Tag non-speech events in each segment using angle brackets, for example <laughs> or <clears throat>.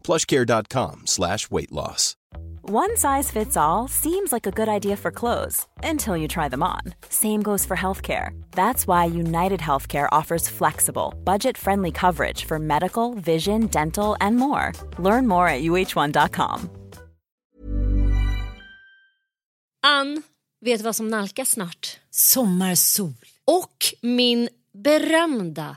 plushcare.com slash weight loss. One size fits all seems like a good idea for clothes until you try them on. Same goes for healthcare. That's why United Healthcare offers flexible, budget friendly coverage for medical, vision, dental, and more. Learn more at uh1.com. Ann, vet du vad som nalkas snart? Sommarsol. Och min berömda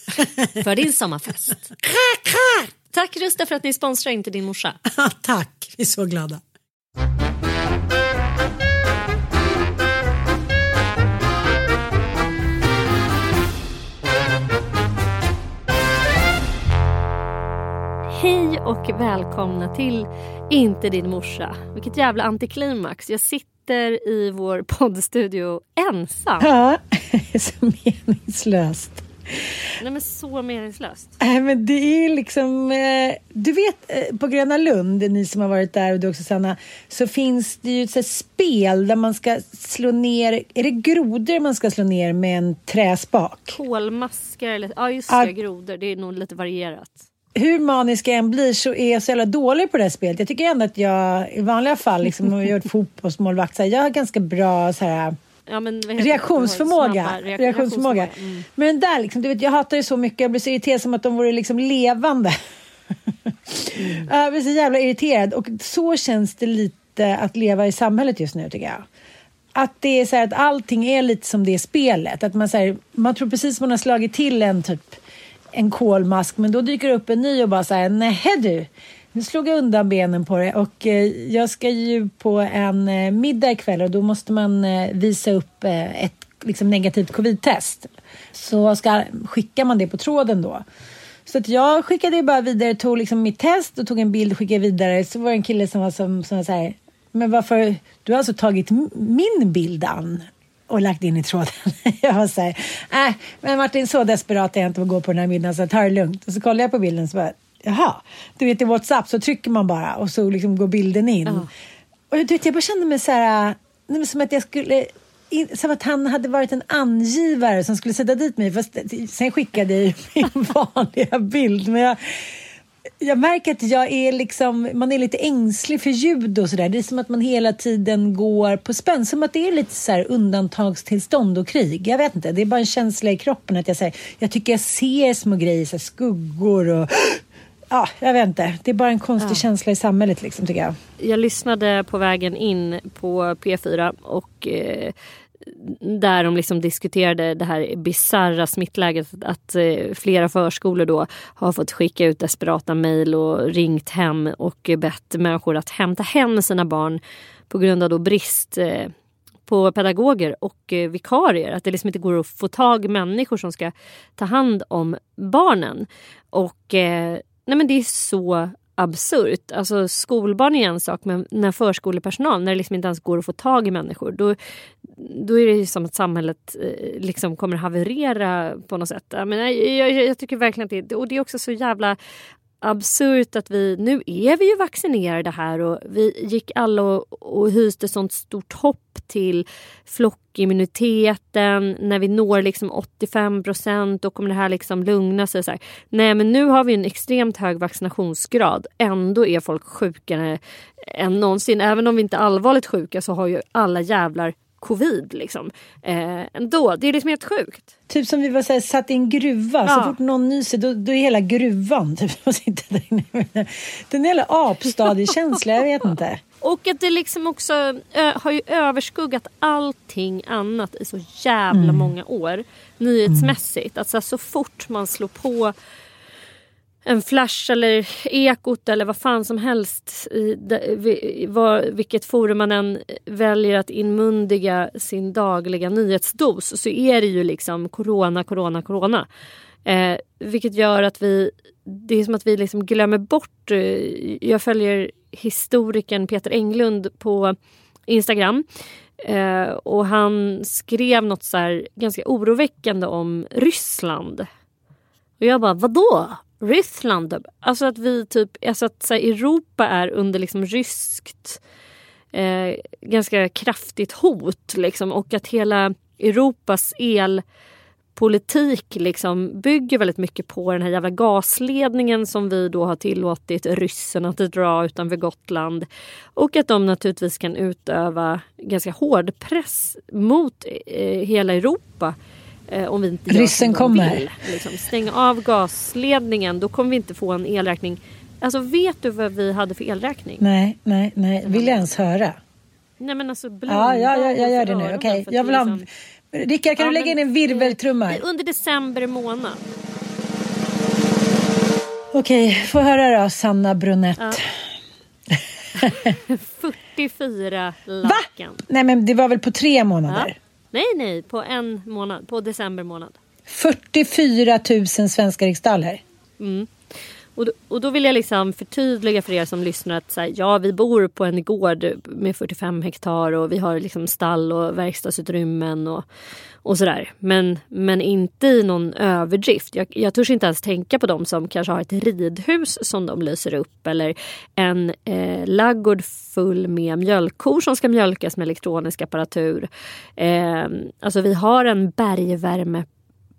<laughs> för din sommarfest. Tack Rusta för att ni sponsrar Inte din morsa. Tack, vi är så glada. Hej och välkomna till Inte din morsa. Vilket jävla antiklimax. Jag sitter i vår poddstudio ensam. Ja, <laughs> så meningslöst. Nej men så meningslöst. Nej, men det är liksom, eh, du vet eh, på Gröna Lund, ni som har varit där och du också Sanna, så finns det ju ett spel där man ska slå ner, är det grodor man ska slå ner med en träspak? Kolmaskar eller ja just det, grodor. Det är nog lite varierat. Hur manisk jag än blir så är jag så jävla dålig på det här spelet. Jag tycker ändå att jag i vanliga fall, liksom, om jag gör ett <laughs> fotbollsmålvakt, så här, jag har ganska bra så här, Ja, men, reaktionsförmåga. Snabba reak- reaktionsförmåga. Mm. Men den där, liksom, du vet, jag hatar det så mycket. Jag blir så irriterad som att de vore liksom levande. Mm. <laughs> jag blir så jävla irriterad. Och så känns det lite att leva i samhället just nu tycker jag. Att det är så här att allting är lite som det spelet. Att man, så här, man tror precis man har slagit till en typ en kolmask men då dyker det upp en ny och bara så här, nähä du. Nu slog jag undan benen på det och eh, jag ska ju på en eh, middag ikväll och då måste man eh, visa upp ett liksom, negativt covid-test. Så ska, skickar man det på tråden då. Så att jag skickade bara vidare, tog liksom mitt test och tog en bild och skickade vidare. Så var det en kille som var som, som var så här, men varför, du har alltså tagit min bild an och lagt in i tråden. <laughs> jag var så här, äh, men Martin så desperat är jag inte att gå på den här middagen så ta det lugnt. Och så kollade jag på bilden så bara, jaha, du vet i WhatsApp så trycker man bara och så liksom går bilden in. Och du vet, jag bara kände mig så här, som att jag skulle in, som att han hade varit en angivare som skulle sätta dit mig. Fast, sen skickade jag ju <laughs> min vanliga bild. Men jag, jag märker att jag är liksom, man är lite ängslig för ljud och sådär. Det är som att man hela tiden går på spänn. Som att det är lite så undantagstillstånd och krig. Jag vet inte, det är bara en känsla i kroppen att jag säger, jag tycker jag ser små grejer, så skuggor och Ja, jag vet inte. Det är bara en konstig känsla i samhället liksom tycker jag. Jag lyssnade på vägen in på P4 och eh, där de liksom diskuterade det här bisarra smittläget. Att eh, flera förskolor då har fått skicka ut desperata mejl och ringt hem och bett människor att hämta hem sina barn på grund av då brist eh, på pedagoger och eh, vikarier. Att det liksom inte går att få tag människor som ska ta hand om barnen. Och eh, nej men det är så absurt. Alltså skolbarn är en sak men när förskolepersonal, när det liksom inte ens går att få tag i människor då, då är det ju som att samhället eh, liksom kommer haverera på något sätt. Jag, menar, jag, jag, jag tycker verkligen att det, och det är också så jävla absurt att vi, nu är vi ju vaccinerade här och vi gick alla och, och hyste sånt stort hopp till flockimmuniteten. När vi når liksom 85 procent då kommer det här liksom lugna sig. Så här. Nej men nu har vi en extremt hög vaccinationsgrad. Ändå är folk sjukare än någonsin. Även om vi inte är allvarligt sjuka så har ju alla jävlar covid. Liksom. Eh, ändå, det är liksom helt sjukt. Typ som vi var så här, satt i en gruva. Ja. Så fort någon nyser då, då är hela gruvan <laughs> typ, där inne. Den jävla apstadiekänsla, jag vet inte. <laughs> Och att det liksom också ö, har ju överskuggat allting annat i så jävla mm. många år nyhetsmässigt. Att så, här, så fort man slår på en flash eller ekot eller vad fan som helst i var, vilket forum man än väljer att inmundiga sin dagliga nyhetsdos så är det ju liksom corona, corona, corona. Eh, vilket gör att vi, det är som att vi liksom glömmer bort, eh, jag följer historikern Peter Englund på Instagram eh, och han skrev något så ganska oroväckande om Ryssland. Och jag bara, vadå? Ryssland. Alltså att vi typ, alltså att så här, Europa är under liksom ryskt eh, ganska kraftigt hot liksom och att hela Europas elpolitik liksom bygger väldigt mycket på den här jävla gasledningen som vi då har tillåtit ryssen att dra utanför Gotland. Och att de naturligtvis kan utöva ganska hård press mot eh, hela Europa Eh, om vi inte gör Ryssen kommer. Vill, liksom. Stänga av gasledningen, då kommer vi inte få en elräkning. Alltså vet du vad vi hade för elräkning? Nej, nej, nej. Vill jag ens höra? Nej men alltså blunda Ja, ja, ja jag gör det nu. Okej, okay. jag vill ha... Liksom... Rickard, kan ja, du lägga in en virveltrumma? Under december månad. Okej, okay, få höra då, Sanna Brunett. Ja. <laughs> <laughs> 44 lakan. Va? Nej men det var väl på tre månader? Ja. Nej, nej, på en månad. På december månad. 44 000 svenska riksdaler. Mm. Och då, och då vill jag liksom förtydliga för er som lyssnar att så här, ja, vi bor på en gård med 45 hektar och vi har liksom stall och verkstadsutrymmen och, och sådär. Men, men inte i någon överdrift. Jag, jag törs inte ens tänka på dem som kanske har ett ridhus som de lyser upp eller en eh, laggård full med mjölkkor som ska mjölkas med elektronisk apparatur. Eh, alltså vi har en bergvärme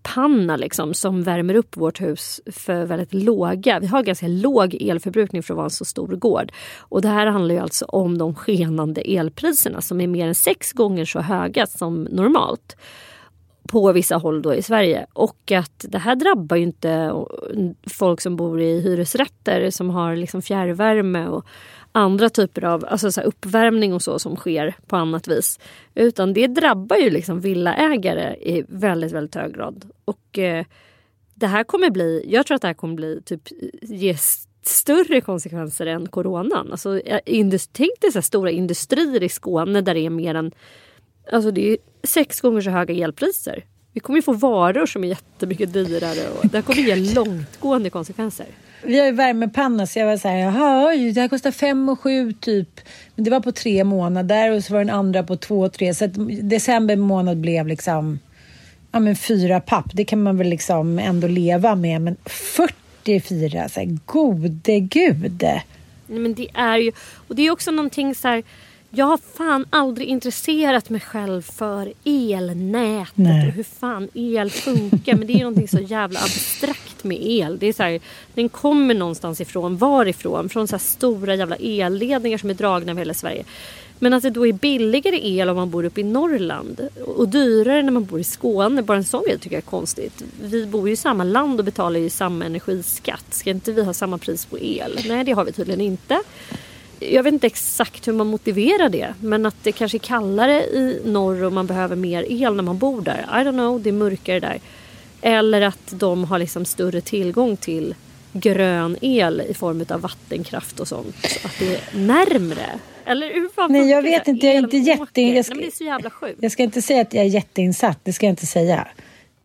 panna liksom, som värmer upp vårt hus för väldigt låga. Vi har ganska låg elförbrukning för att vara en så stor gård. Och det här handlar ju alltså om de skenande elpriserna som är mer än sex gånger så höga som normalt på vissa håll då i Sverige. Och att det här drabbar ju inte folk som bor i hyresrätter som har liksom fjärrvärme och andra typer av alltså så uppvärmning och så som sker på annat vis. Utan det drabbar ju liksom villaägare i väldigt, väldigt hög grad. Och eh, det här kommer bli, jag tror att det här kommer bli typ ge större konsekvenser än coronan. Alltså, tänk dig så stora industrier i Skåne där det är mer än Alltså det är sex gånger så höga elpriser. Vi kommer ju få varor som är jättemycket dyrare och det här kommer ge långtgående konsekvenser. Vi har ju värmepanna så jag var så här, jaha, oj, det här kostar fem och sju typ. Men det var på tre månader och så var den andra på två och tre. Så att december månad blev liksom, ja men fyra papp. Det kan man väl liksom ändå leva med. Men 44, så här, gode gud. Nej men det är ju, och det är också någonting så här jag har fan aldrig intresserat mig själv för elnätet Nej. och hur fan el funkar. Men det är någonting så jävla abstrakt med el. Det är så här, den kommer någonstans ifrån. Varifrån? Från så stora jävla elledningar som är dragna över hela Sverige. Men att det då är billigare el om man bor uppe i Norrland och dyrare när man bor i Skåne. Bara en sån grej tycker jag är konstigt. Vi bor ju i samma land och betalar ju samma energiskatt. Ska inte vi ha samma pris på el? Nej, det har vi tydligen inte jag vet inte exakt hur man motiverar det. Men att det kanske är kallare i norr och man behöver mer el när man bor där. I don't know, det är mörkare där. Eller att de har liksom större tillgång till grön el i form av vattenkraft och sånt. Så att det är närmre. Eller hur fan Nej, jag vet inte, jag är inte jätte- jag ska- Nej. Jag ska inte säga att jag är jätteinsatt, det ska jag inte säga.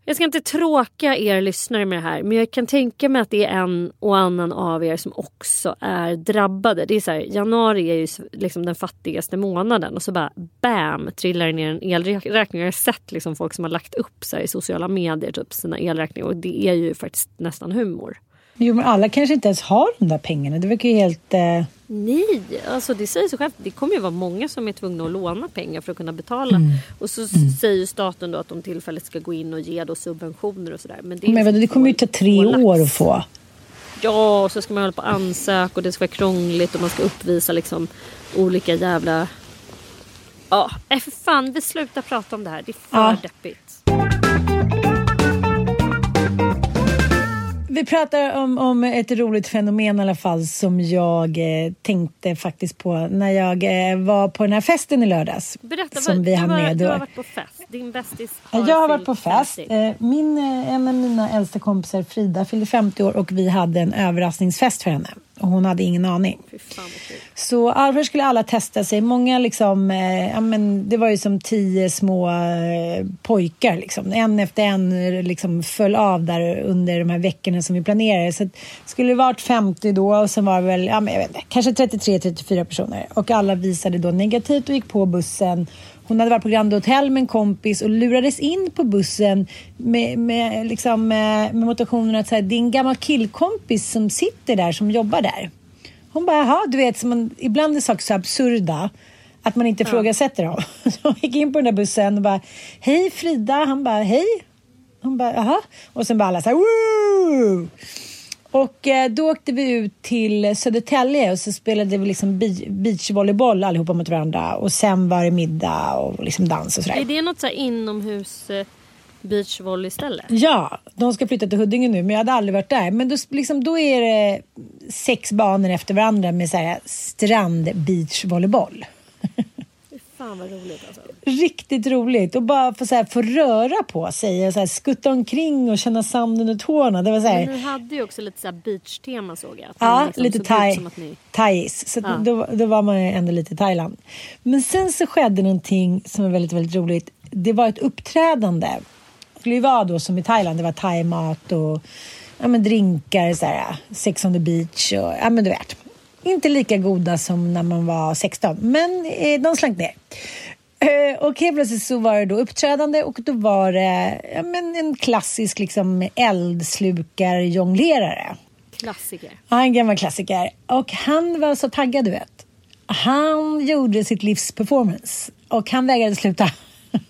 Jag ska inte tråka er lyssnare med det här men jag kan tänka mig att det är en och annan av er som också är drabbade. Det är så här, januari är ju liksom den fattigaste månaden och så bara bam trillar det ner en elräkning. Jag har sett liksom folk som har lagt upp så här i sociala medier typ sina elräkningar och det är ju faktiskt nästan humor. Jo, men alla kanske inte ens har de där pengarna. Det verkar ju helt... Eh... Nej, alltså det säger sig självt. Det kommer ju vara många som är tvungna att låna pengar för att kunna betala. Mm. Och så säger ju staten då att de tillfälligt ska gå in och ge då subventioner och sådär. Men det, Men vadå, det kommer ju ta tre år att få. Ja, och så ska man hålla på och ansöka och det ska vara krångligt och man ska uppvisa liksom olika jävla... Ja, för fan vi slutar prata om det här. Det är för Ja. deppigt. Vi pratar om, om ett roligt fenomen i alla fall som jag eh, tänkte faktiskt på när jag eh, var på den här festen i lördags. Berätta, som vad, vi du, har med. du har varit på fest. Din bästis har Jag har varit på fest. 50. Eh, Min, eh, en av mina äldsta kompisar Frida fyllde 50 år och vi hade en överraskningsfest för henne. Och hon hade ingen aning. Fan. Så Alfred skulle alla testa sig. Många liksom, eh, ja, men det var ju som tio små eh, pojkar liksom. En efter en eh, liksom föll av där under de här veckorna som vi planerade. Så skulle det varit 50 då och sen var det väl, ja, men jag vet inte, kanske 33-34 personer. Och alla visade då negativt och gick på bussen. Hon hade varit på Grand Hotel med en kompis och lurades in på bussen med, med, liksom, med, med motivationen att säga, det är en gammal killkompis som sitter där som jobbar där. Hon bara, jaha, du vet, man, ibland är saker så absurda att man inte ifrågasätter dem. <laughs> Så hon gick in på den där bussen och bara, hej Frida. Han bara, hej. Hon bara, jaha. Och sen bara alla så här, Woo! Och eh, då åkte vi ut till Södertälje och så spelade vi liksom beachvolleyboll allihopa mot varandra. Och sen var det middag och liksom dans och sådär. Är det något så inomhus eh, beachvolley ställe? Ja, de ska flytta till Huddinge nu, men jag hade aldrig varit där. Men då, liksom, då är det sex banor efter varandra med så här strand beachvolleyboll. <laughs> Fan vad roligt alltså. Riktigt roligt och bara få, så här, få röra på sig och så här, skutta omkring och känna sand under tårna. Det var så här, Men ni hade ju också lite så beach-tema såg jag. Att Ja, liksom lite thai, ni- thais. Så Ja. då, då var man ändå lite i Thailand. Men sen så skedde någonting som var väldigt, väldigt roligt. Det var ett uppträdande. Det skulle ju vara då som i Thailand. Det var thaimat och ja, men drinkar, så här, sex on the beach och ja, men du vet. Inte lika goda som när man var 16, men eh, de slank ner. Eh, och helt plötsligt så var det då uppträdande och då var det ja, men en klassisk liksom, eldslukar-jonglerare. Klassiker. Ja, en gammal klassiker. Och han var så taggad, du vet. Han gjorde sitt livs performance och han vägrade sluta.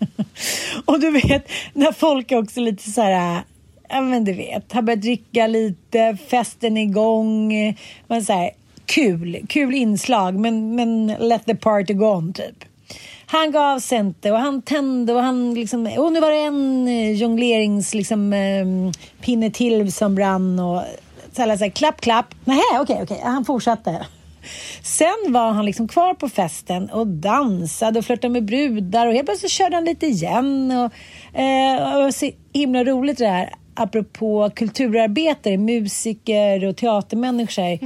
<laughs> och du vet, när folk är också lite så här... Ja, men du vet, har börjat dricka lite, festen är igång. Man så här, kul, kul inslag, men, men let the party go on, typ. Han gav sig inte och han tände och han liksom... Och nu var det en eh, jongleringspinne liksom, ehm, pinne till som brann och så alla så här, klapp, klapp. Nej, okej, okej. Han fortsatte. Sen var han liksom kvar på festen och dansade och flörtade med brudar och helt plötsligt körde han lite igen. Och, eh, och så himla roligt det här apropå kulturarbetare, musiker och teatermänniskor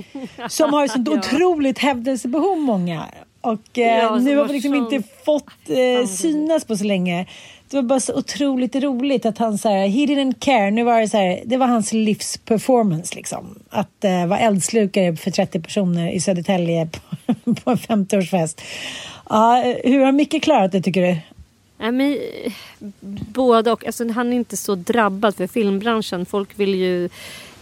som har ett sånt <laughs> Ja. otroligt hävdelsebehov många. Och eh, Ja, nu har vi liksom sån- inte fått eh, synas på så länge. Det var bara så otroligt roligt att han så här, he didn't care. Nu var det så här, det var hans livsperformance liksom. Att eh, vara eldslukare för 30 personer i Södertälje på, <laughs> på en 50-årsfest. Ja, hur har Micke klarat det tycker du? Nej, men, både och. Alltså, han är inte så drabbad för filmbranschen. Folk vill ju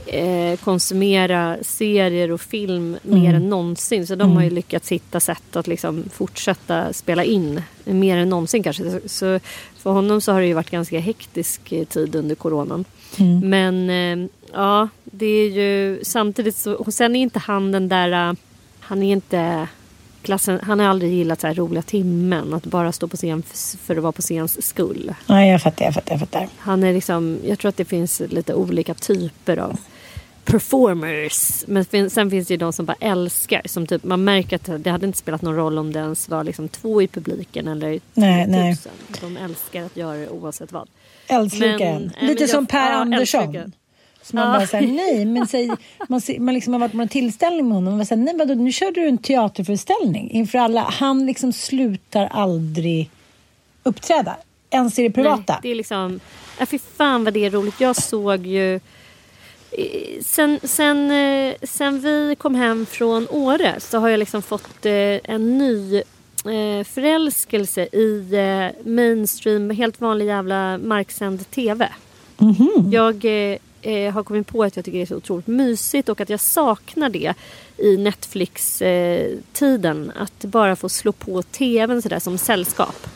eh, konsumera serier och film mer än någonsin. Så de har ju lyckats hitta sätt att liksom fortsätta spela in mer än någonsin kanske. Så- Så för honom så har det ju varit ganska hektisk eh, tid under coronan. Men eh, ja, det är ju samtidigt så. Och sen är inte han den där. Han är inte klassen, han har aldrig gillat så här roliga timmen. Att bara stå på scen för att vara på scens skull. Nej, jag fattar, jag fattar, jag fattar. Han är liksom, jag tror att det finns lite olika typer av performers. Men sen finns det ju de som bara älskar. Som typ, man märker att det hade inte spelat någon roll om det ens var liksom två i publiken eller Nej, 10 000. nej. De älskar att göra det oavsett vad. Men- nej, Lite men som jag- Per ja, Andersson. eldslukaren. Så man bara säger nej, men säg, <laughs> man, man liksom har varit på en tillställning med honom och man säger nej vadå, nu körde du en teaterföreställning inför alla. Han liksom slutar aldrig uppträda, ens i det privata. Nej, det är liksom... Ja, fy fan vad det är roligt. Jag såg ju... Sen, sen, eh, sen vi kom hem från Åre så har jag liksom fått eh, en ny eh, förälskelse i mainstream, helt vanlig jävla marksänd TV. Jag eh, eh, har kommit på att jag tycker det är så otroligt mysigt och att jag saknar det i Netflix-tiden. att bara få slå på TVn sådär som sällskap.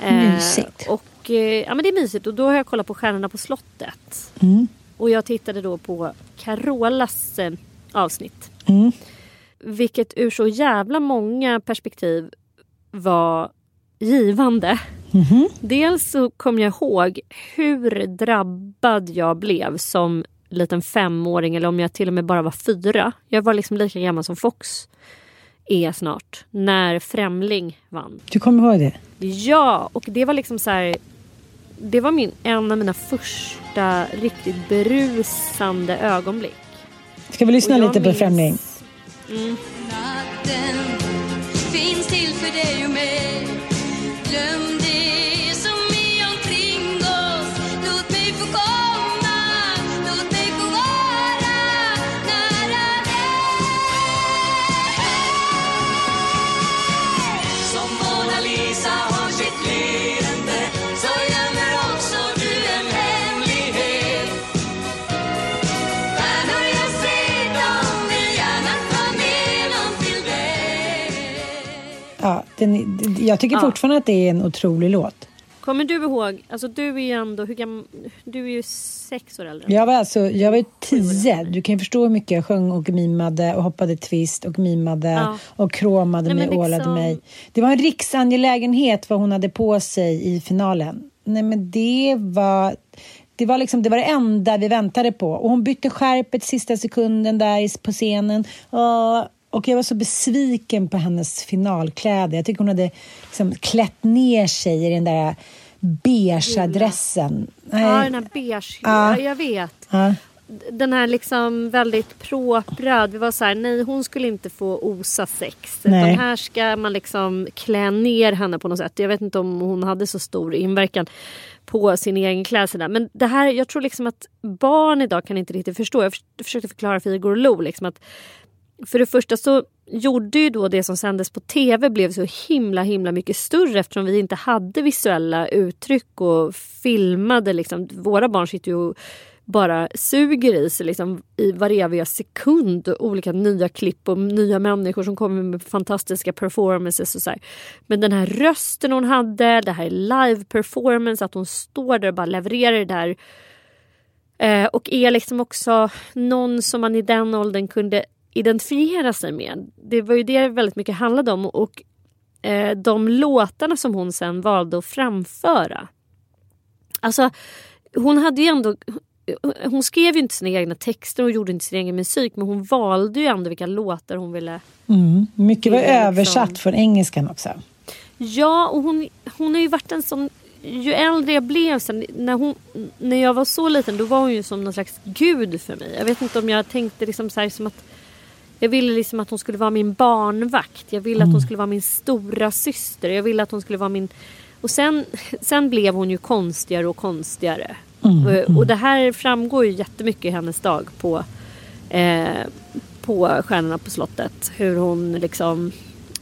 Eh, Mysigt. och, eh, ja men det är mysigt och då har jag kollat på Stjärnorna på slottet. Mm. Och jag tittade då på Carolas eh, avsnitt. Mm. Vilket ur så jävla många perspektiv var givande. Mhm. Dels så kom jag ihåg hur drabbad jag blev som liten femåring eller om jag till och med bara var fyra. Jag var liksom lika gammal som Fox är snart. När Främling vann. Du kommer ihåg det? Ja, och det var liksom så här. Det var min, en av mina första riktigt berusande ögonblick. Ska vi lyssna lite på minns- Främling? Natten finns till för dig och mig Glöm Ja, den, jag tycker Ja. fortfarande att det är en otrolig låt. Kommer du ihåg, alltså du är ju ändå, hur gammal, du är ju sex år äldre. Jag var alltså, jag var tio. Du kan ju förstå hur mycket jag sjöng och mimade och hoppade twist och mimade Ja. och kråmade Nej, mig och ålade liksom- mig. Det var en riksangelägenhet vad hon hade på sig i finalen. Nej men det var... Det var, liksom, det var det enda vi väntade på. Och hon bytte skärpet sista sekunden där på scenen. Och, och jag var så besviken på hennes finalkläder. Jag tycker hon hade liksom klätt ner sig i den där beigea dressen. Nej. Ja, den här beige, Ja. ja. jag vet. Ja. Den här liksom väldigt propra. Vi var så här, nej hon skulle inte få osa sex. Nej. Utan här ska man liksom klä ner henne på något sätt. Jag vet inte om hon hade så stor inverkan på sin egen klädsel. Men det här, jag tror liksom att barn idag kan inte riktigt förstå. Jag förs- försökte förklara för Igor och Lo liksom att för det första så gjorde ju då det som sändes på tv blev så himla himla mycket större eftersom vi inte hade visuella uttryck och filmade. Liksom. Våra barn sitter ju och bara suger i sig liksom, i varje sekund olika nya klipp och nya människor som kommer med fantastiska performances och så här. Men den här rösten hon hade, det här live performance, att hon står där och bara levererar det där Eh, och är liksom också någon som man i den åldern kunde identifiera sig med. Det var ju det väldigt mycket handlade om. Och eh, de låtarna som hon sen valde att framföra. Alltså hon hade ju ändå hon skrev ju inte sina egna texter och gjorde inte sin egen musik men hon valde ju ändå vilka låtar hon ville Mm. Mycket var liksom- översatt från engelskan också. Ja, och hon, hon har ju varit en sån... Ju äldre jag blev sen, när, hon, när jag var så liten då var hon ju som någon slags gud för mig. Jag vet inte om jag tänkte liksom så här som att... Jag ville liksom att hon skulle vara min barnvakt. Jag ville att hon skulle vara min stora syster. Jag ville att hon skulle vara min... Och sen, sen blev hon ju konstigare och konstigare. Och, och det här framgår ju jättemycket i hennes dag på, eh, på Stjärnorna på slottet. Hur hon liksom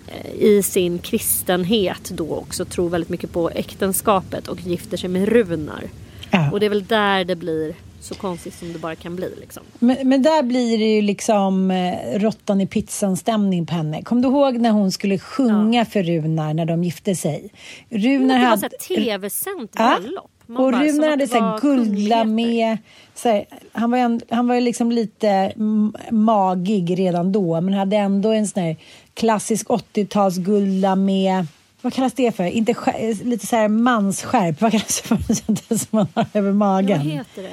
eh, i sin kristenhet då också tror väldigt mycket på äktenskapet och gifter sig med Runar. Ja. Och det är väl där det blir så konstigt som det bara kan bli. Liksom. Men, men där blir det ju liksom eh, råttan i pizzan-stämning på henne. Kom du ihåg när hon skulle sjunga för Runar när de gifte sig? Runar det var hade... tv-sänt Ja. bröllop. Man Och bara, Runar hade så guldla med. Så här, han, var ju han var liksom lite magig redan då men hade ändå en sån här klassisk 80-tals guldla med vad kallas det för? Inte lite så här mansskärp. Vad kallas det för? <laughs> Sånt som man har över Ja, magen. vad heter det?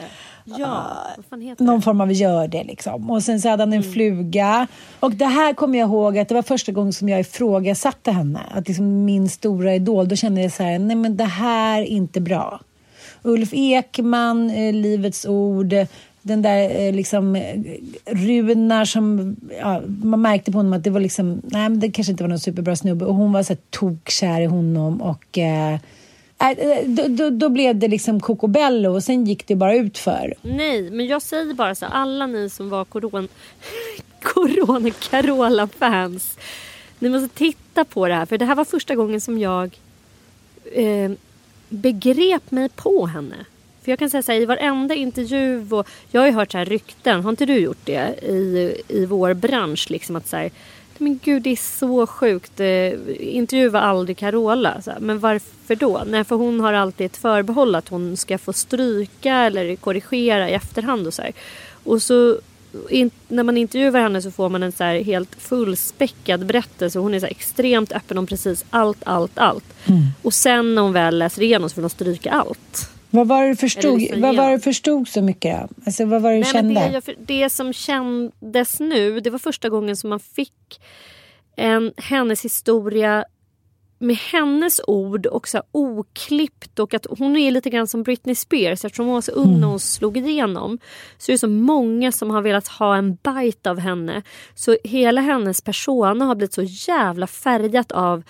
Ja, heter någon det? form av görde liksom. Och sen så hade han en Mm. fluga. Och det här kommer jag ihåg att det var första gången som jag ifrågasatte henne. Att liksom min stora idol, då kände jag så här, nej men det här är inte bra. Ulf Ekman, eh, Livets Ord, den där eh, liksom eh, Runar som, ja, man märkte på honom att det var liksom, nej men det kanske inte var någon superbra snubbe och hon var så här tokkär i honom och eh, Äh, då, då, då blev det liksom kokobello och sen gick det bara ut för. Nej, men jag säger bara så här, alla ni som var corona, <laughs> corona Carola-fans. Ni måste titta på det här, för det här var första gången som jag eh, begrep mig på henne. För jag kan säga så här, i varenda intervju och jag har ju hört så här rykten, har inte du gjort det i, i vår bransch liksom att så här, men gud det är så sjukt, eh, intervjua aldrig Carola. Så här, men varför då? Nej för hon har alltid ett förbehåll att hon ska få stryka eller korrigera i efterhand och så här. Och så in, när man intervjuar henne så får man en så helt fullspäckad berättelse. Hon är så extremt öppen om precis allt, allt, allt. Och sen när hon väl läser igenom så vill hon stryka allt. Vad var det du förstod, vad var det förstod så mycket? Alltså vad var det du Nej, kände? det, jag, det som kändes nu, det var första gången som man fick en, hennes historia med hennes ord och så oklippt och att hon är lite grann som Britney Spears eftersom hon var så ung när hon slog igenom. Så är det så många som har velat ha en bite av henne. Så hela hennes persona har blivit så jävla färgat av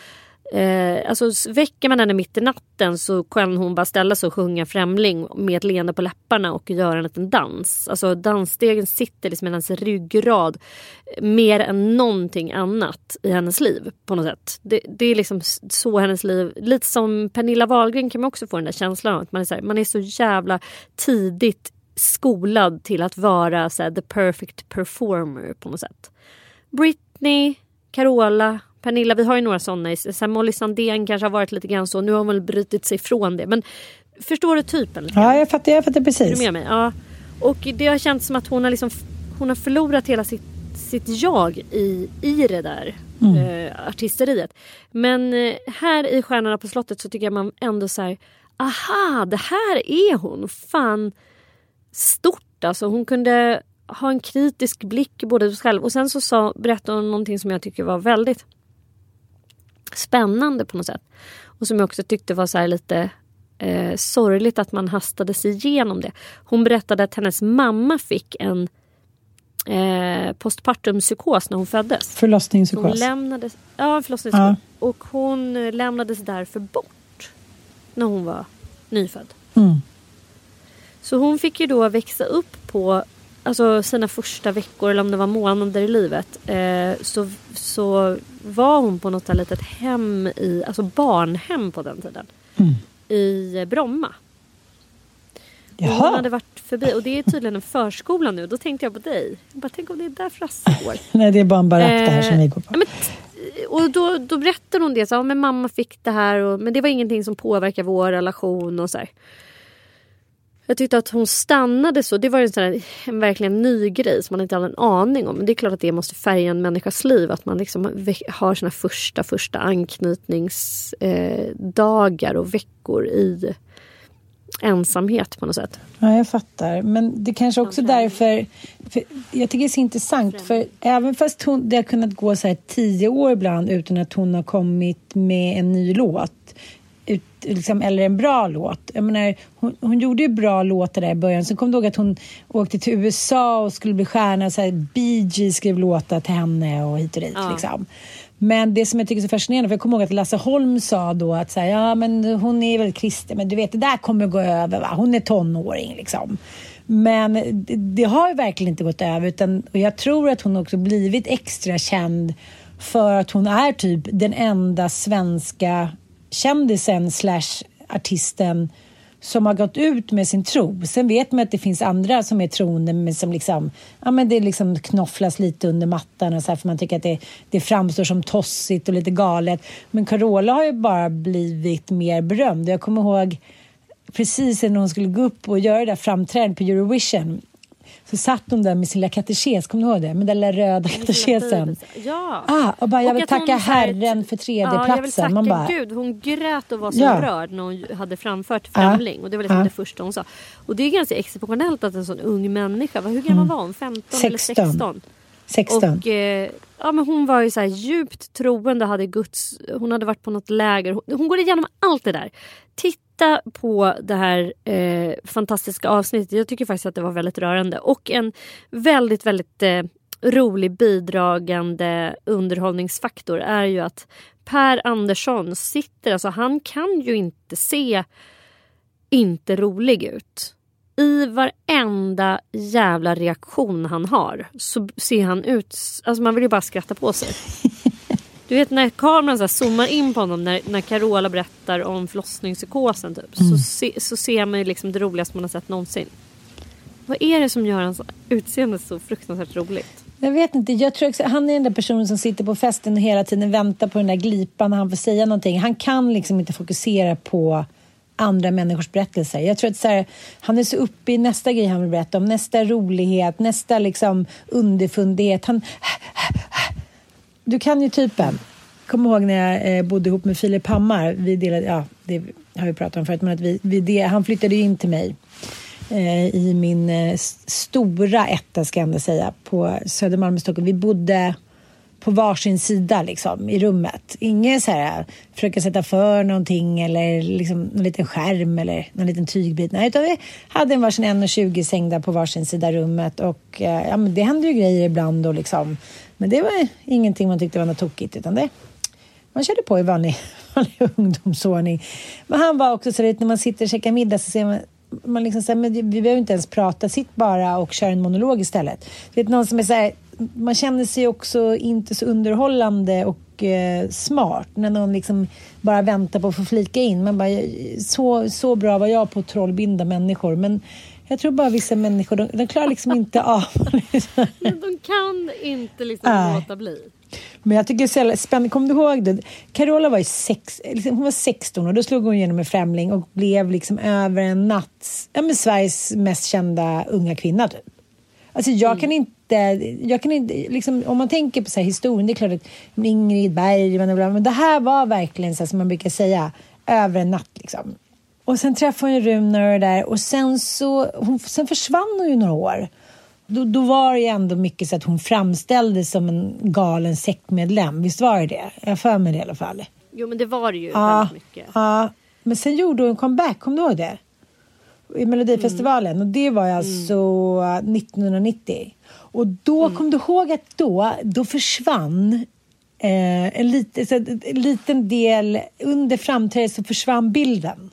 Eh, alltså väcker man henne mitt i natten så kan hon bara ställa sig och sjunga Främling med ett leende på läpparna och göra en liten dans. Alltså dansstegen sitter liksom i hennes ryggrad eh, mer än någonting annat i hennes liv på något sätt. Det, det är liksom så hennes liv, lite som Pernilla Wahlgren kan man också få den där känslan av att man är så, här, man är så jävla tidigt skolad till att vara så här, the perfect performer på något sätt. Britney, Carola, Pernilla, vi har ju några sådana. Så Molly Sandén kanske har varit lite grann så. Nu har hon väl brutit sig från det. Men förstår du typen? Ja, jag fattar, jag fattar Är precis. du med mig? Ja. Och det har känts som att hon har, liksom, hon har förlorat hela sitt, sitt jag i, i det där eh, artisteriet. Men eh, här i Stjärnorna på slottet så tycker jag man ändå så här, aha, det här är hon. Fan stort alltså. Hon kunde ha en kritisk blick både sig själv och sen så sa, berättade hon någonting som jag tycker var väldigt spännande på något sätt. Och som jag också tyckte var så här lite eh, sorgligt att man hastade sig igenom det. Hon berättade att hennes mamma fick en eh, postpartumpsykos när hon föddes. Så hon Förlossningspsykos. lämnades, ja, förlossningspsykos. Ja. Och hon lämnades därför bort när hon var nyfödd. Mm. Så hon fick ju då växa upp på alltså, sina första veckor eller om det var månader i livet. Eh, så, så var hon på något litet hem i, alltså barnhem på den tiden. Mm. I eh, Bromma. Och hon hade varit förbi och det är tydligen en förskola nu. Då tänkte jag på dig. Jag bara, tänk om det är där Frasse går. <laughs> nej det är bara en barack det här som vi går Eh, på. men t- och då, då berättade hon det. Så, ja, men mamma fick det här. Och, men det var ingenting som påverkar vår relation. och så här. Jag tyckte att hon stannade så. Det var en, sån här, en verkligen ny grej som man inte hade en aning om. Men det är klart att det måste färga en människas liv. Att man liksom har sina första, första anknytningsdagar eh, och veckor i ensamhet på något sätt. Ja, jag fattar. Men det kanske också därför... För jag tycker det är så intressant, för även fast hon, det har kunnat gå så här tio år ibland utan att hon har kommit med en ny låt, ut, liksom, eller en bra låt. Jag menar, hon, hon gjorde ju bra låtar där i början. Sen kom du ihåg att hon åkte till USA och skulle bli stjärna. Så här, Bee Gees skrev låtar till henne och hit och dit. Ja. Liksom. Men det som jag tycker är så fascinerande, för jag kommer ihåg att Lasse Holm sa då att så här, ja men hon är väl kristen, men du vet det där kommer gå över va? Hon är tonåring liksom. Men det, det har ju verkligen inte gått över utan, och jag tror att hon också blivit extra känd för att hon är typ den enda svenska kändisen slash artisten som har gått ut med sin tro. Sen vet man att det finns andra som är troende men som liksom, ja men det liksom knofflas lite under mattan och så här, för man tycker att det, det framstår som tossigt och lite galet. Men Carola har ju bara blivit mer berömd. Jag kommer ihåg precis när hon skulle gå upp och göra det där framträdandet på Eurovision så satt hon där med sin lilla katekes, kommer du ihåg det? Med den där röda katekesen. Ja. Ah, och bara, jag Och vill tacka Herren för Ja, jag vill tredjeplatsen. tacka Man bara, Gud. Hon grät och var så Ja. rörd när hon hade framfört Ja. Främling. Och det var liksom Ja. det första hon sa. Och det är ganska exceptionellt att en sån ung människa, hur gammal var hon? 15 eller 16. 16? 16. Och eh, ja, men hon var ju så här djupt troende, hade Guds, hon hade varit på något läger. Hon, hon går igenom allt det där. Titta titta på det här eh, fantastiska avsnittet. Jag tycker faktiskt att det var väldigt rörande och en väldigt, väldigt eh, rolig bidragande underhållningsfaktor är ju att Per Andersson sitter, alltså han kan ju inte se inte rolig ut. I varenda jävla reaktion han har så ser han ut... Alltså man vill ju bara skratta på sig. Du vet när kameran så zoomar in på honom när, när Carola berättar om förlossningspsykosen typ, så, se, så ser man ju liksom det roligaste man har sett någonsin. Vad är det som gör hans utseende så fruktansvärt roligt? Jag vet inte, jag tror också, han är den där personen som sitter på festen och hela tiden väntar på den där glipan när han får säga någonting. Han kan liksom inte fokusera på andra människors berättelser. Jag tror att så här, han är så uppe i nästa grej han vill berätta om, nästa rolighet, nästa liksom underfundighet. Han... Du kan ju typen. Kom ihåg när jag eh, bodde ihop med Filip Hammar. Vi delade, ja, det har vi pratat om förut, men att vi, vi det, han flyttade ju in till mig eh, i min eh, stora etta, ska jag ändå säga, på Södermalm i Stockholm. Vi bodde på varsin sida liksom, i rummet. Ingen så här försöka sätta för någonting eller liksom någon liten skärm eller någon liten tygbit. Nej, utan vi hade en varsin 1,20 sängda på varsin sida rummet och eh, ja, men det hände ju grejer ibland och liksom. Men det var ingenting man tyckte var något tokigt utan det man körde på i vanlig, <laughs> vanlig ungdomsordning. Men han var också så att när man sitter och käkar middag så ser man man liksom säger, men vi behöver inte ens prata, sitt bara och kör en monolog istället. Det är någon som är så här, man känner sig också inte så underhållande och eh, smart när någon liksom bara väntar på att få flika in. Man bara, så, så bra var jag på att trollbinda människor. Men jag tror bara vissa människor, de, de klarar liksom inte av de kan inte liksom Nej. låta bli. Men jag tycker det är spännande. Kommer du ihåg det? Carola var ju sex, liksom, hon var 16 och då slog hon igenom en Främling och blev liksom över en natt ja, men Sveriges mest kända unga kvinna. Typ. Alltså jag kan inte, jag kan inte liksom, om man tänker på så här historien, det är klart att Ingrid Bergman och bla, men det här var verkligen så här, som man brukar säga, över en natt liksom. Och sen träffade hon ju Runar och det där och sen så, hon, sen försvann hon ju några år. Då, då var det ju ändå mycket så att hon framställdes som en galen sektmedlem. Visst var det det? Jag för mig det i alla fall. Jo men det var det ju Ja, väldigt mycket. ja. Men sen gjorde hon en comeback, kommer du ihåg det? I Melodifestivalen. Och det var alltså 1990. Och då, kom du ihåg att då, då försvann eh, en, lit, så, en liten del, under framträdandet så försvann bilden.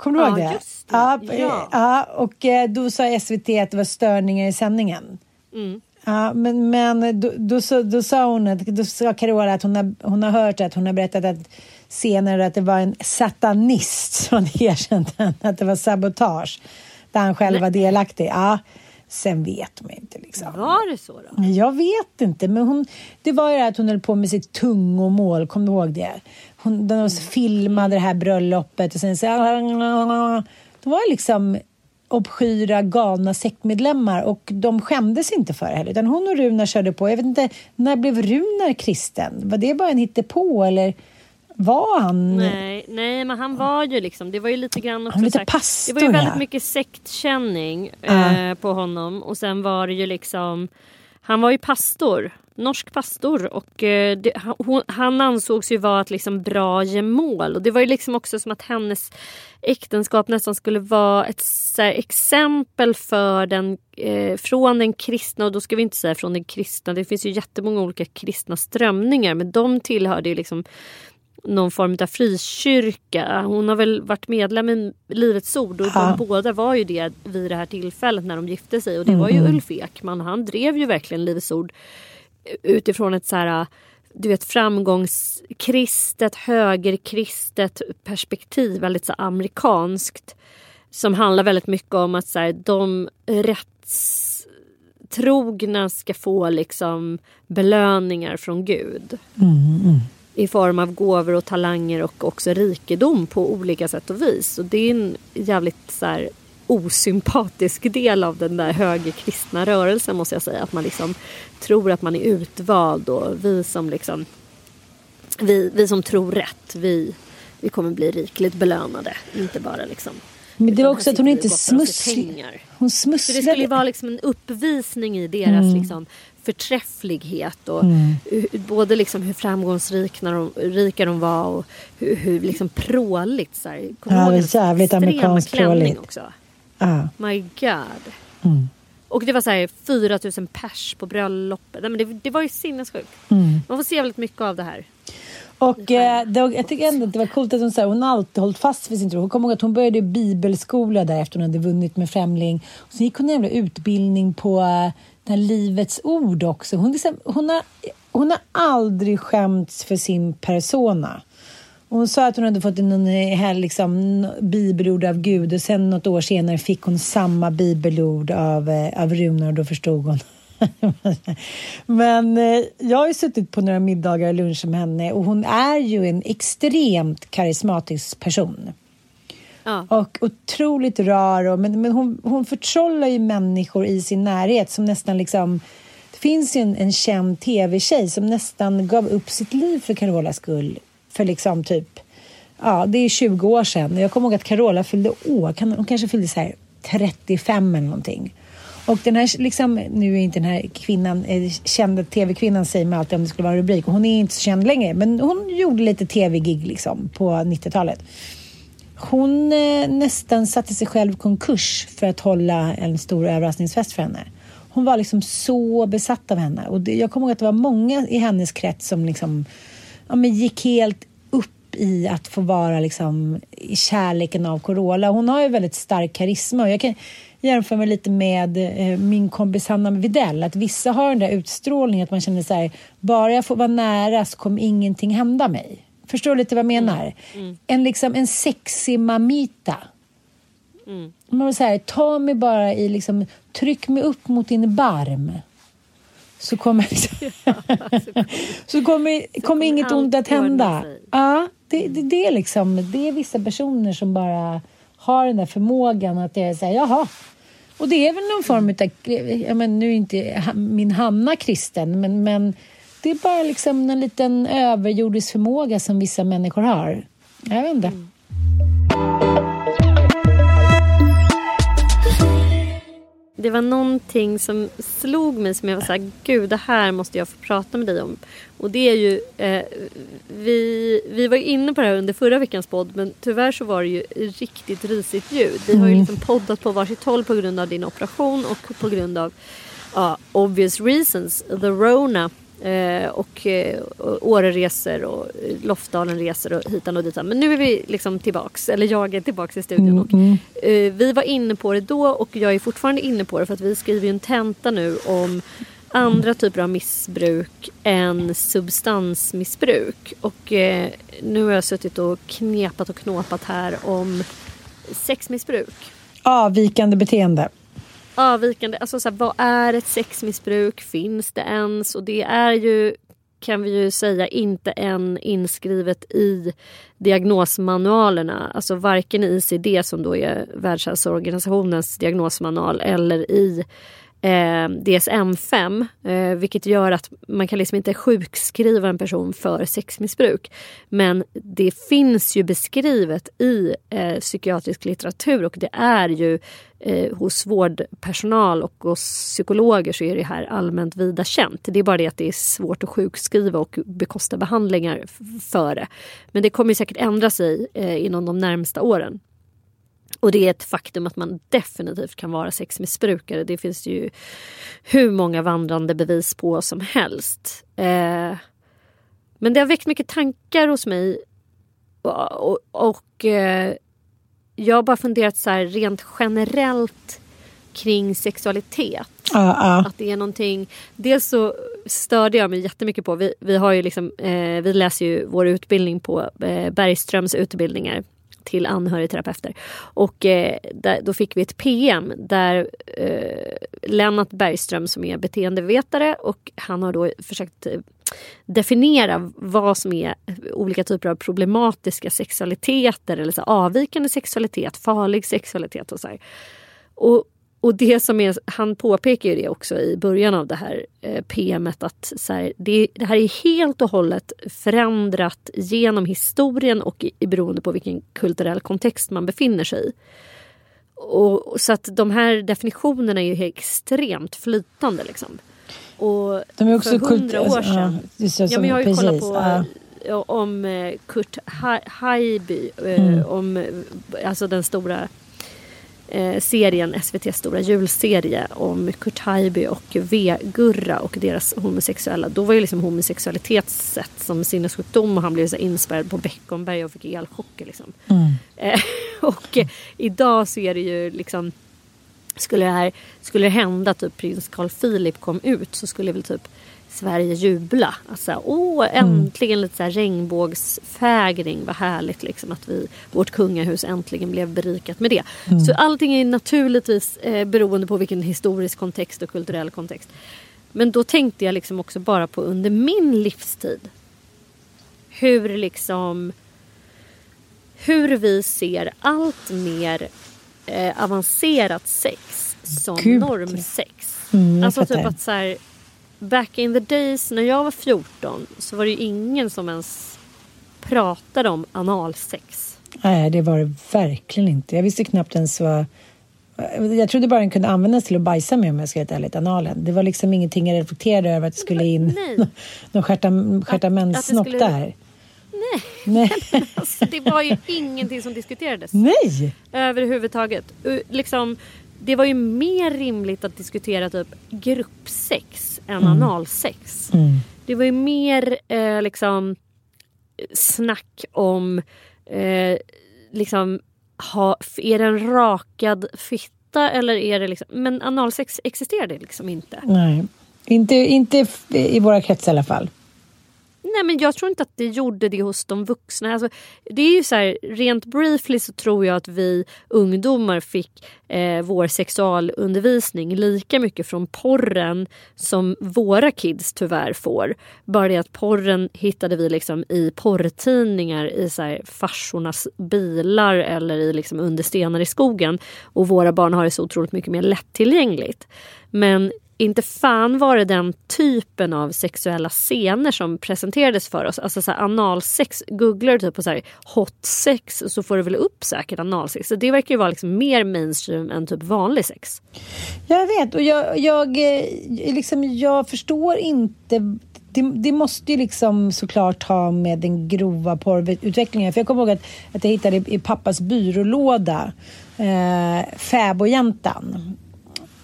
Kommer du Ja, ihåg det? just det. Ja, Ja. eh, ja, och eh, då sa SVT att det var störningar i sändningen. Mm. Ja, men, men då, då, så, då sa hon att, då sa Carola att hon har, hon har hört att hon har berättat att senare att det var en satanist som <laughs> erkänt att det var sabotage. Där han själv var delaktig. Ja, sen vet man inte liksom. Var det så då? Jag vet inte, men hon, det var ju det att hon höll på med sitt tungomål, kommer du ihåg det? Hon, de Mm. filmade det här bröllopet och sen så... De var liksom obskyra, galna sektmedlemmar och de skämdes inte för det heller. Utan hon och Runar körde på. Jag vet inte, när blev Runar kristen? Var det bara en hittepå eller var han... Nej, nej, men han var ju liksom, det var ju lite grann också Han var lite pastor, Det var ju väldigt mycket sektkänning eh, på honom och sen var det ju liksom, han var ju pastor, norsk pastor och eh, det, han, hon, han ansågs ju vara ett liksom bra gemål. Och det var ju liksom också som att hennes äktenskap nästan skulle vara ett så här, exempel för den, eh, från den kristna, och då ska vi inte säga från den kristna, det finns ju jättemånga olika kristna strömningar men de tillhörde ju liksom någon form av frikyrka. Hon har väl varit medlem i Livets Ord och Ja. de båda var ju det vid det här tillfället när de gifte sig. Och det var ju Ulf Ekman. Han drev ju verkligen Livets Ord utifrån ett så här du vet framgångskristet, högerkristet perspektiv, väldigt så amerikanskt. Som handlar väldigt mycket om att så här, de rättstrogna ska få liksom belöningar från Gud i form av gåvor och talanger och också rikedom på olika sätt och vis. Och det är en jävligt så här, osympatisk del av den där högerkristna rörelsen måste jag säga. Att man liksom tror att man är utvald och vi som liksom vi, vi som tror rätt, vi, vi kommer bli rikligt belönade. Inte bara liksom Men det var också att hon inte och gottlar sig smussl- pengar. Hon Så det skulle ju smusslade. vara liksom en uppvisning i deras Mm. liksom, förträfflighet. Och hur- Både liksom hur framgångsrika de, rika de var och hur, hur liksom pråligt. Så här. Ja, det jävligt amerikanskt pråligt. också? Ja. My God. Mm. Och det var så här 4 000 pers på bröllopet. Nej, men det, det var ju sinnessjukt. Mm. Man får se väldigt mycket av det här. Och eh, det, jag tycker ändå att det var coolt att hon, så här, hon alltid hållit fast vid sin tro. Hon kommer ihåg att hon började i bibelskola där efter hon hade vunnit med Främling. Och sen gick hon en jävla utbildning på eh, här Livets Ord också. Hon, liksom, hon, har, hon har aldrig skämts för sin persona. Hon sa att hon hade fått en eh, här, liksom, bibelord av Gud och sen något år senare fick hon samma bibelord av, eh, av Runar och då förstod hon. <laughs> Men eh, jag har ju suttit på några middagar och luncher med henne och hon är ju en extremt karismatisk person. Ja. Och otroligt rar. Och, men men hon, hon förtrollar ju människor i sin närhet som nästan liksom... Det finns ju en, en känd tv-tjej som nästan gav upp sitt liv för Carolas skull. För liksom typ... Ja, det är 20 år sedan. Jag kommer ihåg att Carola fyllde år. Kan- Hon kanske fyllde så här 35 eller någonting. Och den här, liksom, nu är inte den här kvinnan, eh, kända tv-kvinnan säger mig alltid om det skulle vara en rubrik. Och hon är inte så känd längre. Men hon gjorde lite tv-gig liksom på 90-talet. Hon eh, nästan satte sig själv i konkurs för att hålla en stor överraskningsfest för henne. Hon var liksom så besatt av henne. Och det, jag kommer ihåg att det var många i hennes krets som liksom, ja, men gick helt upp i att få vara liksom, i kärleken av Carola. Hon har ju väldigt stark karisma. Och jag kan jämföra mig lite med eh, min kompis Hanna Videll. Att vissa har den där utstrålningen att man känner så här, bara jag får vara nära så kommer ingenting hända mig. Förstår du lite vad jag menar? En, liksom, en sexig mamita. Man vill säga, ta mig bara i liksom, tryck mig upp mot din barm. Så kommer, <laughs> <laughs> så kommer, kommer inget ont att hända. Ja, det, det, det, är liksom, det är vissa personer som bara har den där förmågan att det är så här, jaha. Och det är väl någon form av, jag men, nu är inte min Hanna kristen, men, men det är bara liksom en liten överjordisk förmåga som vissa människor har. Jag vet inte. Det var någonting som slog mig som jag var såhär, gud det här måste jag få prata med dig om. Och det är ju, eh, vi, vi var inne på det här under förra veckans podd men tyvärr så var det ju riktigt risigt ljud. Vi har ju liksom poddat på varsitt håll på grund av din operation och på grund av ja, obvious reasons, the Rona. Eh, och eh, Åreresor och Lofdalen-resor och hitan och ditan. Men nu är vi liksom tillbaks, eller jag är tillbaks i studion. Och, eh, vi var inne på det då och jag är fortfarande inne på det för att vi skriver ju en tenta nu om andra typer av missbruk än substansmissbruk. Och eh, nu har jag suttit och knepat och knåpat här om sexmissbruk. Avvikande beteende. Avvikande, alltså så här, vad är ett sexmissbruk? Finns det ens? Och det är ju kan vi ju säga inte än inskrivet i diagnosmanualerna. Alltså varken i ICD som då är Världshälsoorganisationens diagnosmanual eller i eh, DSM-5. Eh, vilket gör att man kan liksom inte sjukskriva en person för sexmissbruk. Men det finns ju beskrivet i eh, psykiatrisk litteratur och det är ju eh, hos vårdpersonal och hos psykologer så är det här allmänt vida känt. Det är bara det att det är svårt att sjukskriva och bekosta behandlingar f- för det. Men det kommer säkert ändra sig eh, inom de närmsta åren. Och det är ett faktum att man definitivt kan vara sexmissbrukare. Det finns ju hur många vandrande bevis på som helst. Eh, men det har väckt mycket tankar hos mig. Och, och, och eh, jag har bara funderat så här rent generellt kring sexualitet. Ja, ja. Att det är någonting, dels så störde jag mig jättemycket på, vi, vi, har ju liksom, eh, vi läser ju vår utbildning på eh, Bergströms utbildningar till anhörigterapeuter. Och eh, där, då fick vi ett PM där eh, Lennart Bergström som är beteendevetare och han har då försökt eh, definiera vad som är olika typer av problematiska sexualiteter eller så avvikande sexualitet, farlig sexualitet och så här. Och, och det som är, han påpekar ju det också i början av det här eh, PMet att så här, det, det här är helt och hållet förändrat genom historien och i, beroende på vilken kulturell kontext man befinner sig i. och, och så att de här definitionerna är ju extremt flytande. Liksom. Och De är också för kult- hundra år sedan. ja, ja, men jag har ju precis, kollat på ja. om eh, Kurt Ha- Haijby. eh, Mm. Om alltså den stora serien, SVTs stora julserie om Kurt Haijby och V-Gurra och deras homosexuella. Då var ju liksom homosexualitet sett som sinnessjukdom och han blev så inspärrad på Beckomberga och fick elchocker. Liksom. Mm. Eh, <laughs> och eh, idag så är det ju liksom skulle det, här, skulle det hända att typ prins Carl Philip kom ut så skulle väl typ Sverige jubla. Alltså, åh, äntligen lite så här regnbågsfägring. Vad härligt liksom att vi, vårt kungahus äntligen blev berikat med det. Så allting är naturligtvis eh, beroende på vilken historisk kontext och kulturell kontext. Men då tänkte jag liksom också bara på under min livstid. Hur liksom hur vi ser allt mer eh, avancerat sex som Gud. normsex. Mm, alltså typ att så här, back in the days när jag var 14 så var det ju ingen som ens pratade om analsex. Nej, det var det verkligen inte. Jag visste knappt ens vad... Jag trodde bara den kunde användas till att bajsa med om jag ska vara helt ärligt, analen. Det var liksom ingenting jag reflekterade över att det skulle in nej. <laughs> någon stjärtamenssnopp skulle- där. Nej, Nej. <laughs> alltså, det var ju ingenting som diskuterades. Nej! Överhuvudtaget. Liksom, det var ju mer rimligt att diskutera typ gruppsex än analsex. Mm. Det var ju mer eh, liksom snack om eh, liksom ha, är det en rakad fitta eller är det liksom men analsex existerar det liksom inte. Nej. Inte, inte i våra kretsar i alla fall. Nej men jag tror inte att det gjorde det hos de vuxna. Alltså, det är ju så här, rent briefly så tror jag att vi ungdomar fick eh, vår sexualundervisning lika mycket från porren som våra kids tyvärr får. Bara det att porren hittade vi liksom i porrtidningar i så här, farsornas bilar eller i liksom under stenar i skogen. Och våra barn har det så otroligt mycket mer lättillgängligt. Men inte fan var det den typen av sexuella scener som presenterades för oss. Alltså så här, analsex, googlar du typ på så här, hot sex så får du väl upp säkert analsex. Så det verkar ju vara liksom mer mainstream än typ vanlig sex. Jag vet och jag, jag, eh, liksom, jag förstår inte det, det måste ju liksom såklart ha med den grova porrutvecklingen. För jag kommer ihåg att, att jag hittade i, i pappas byrålåda eh, Fäbodjäntan.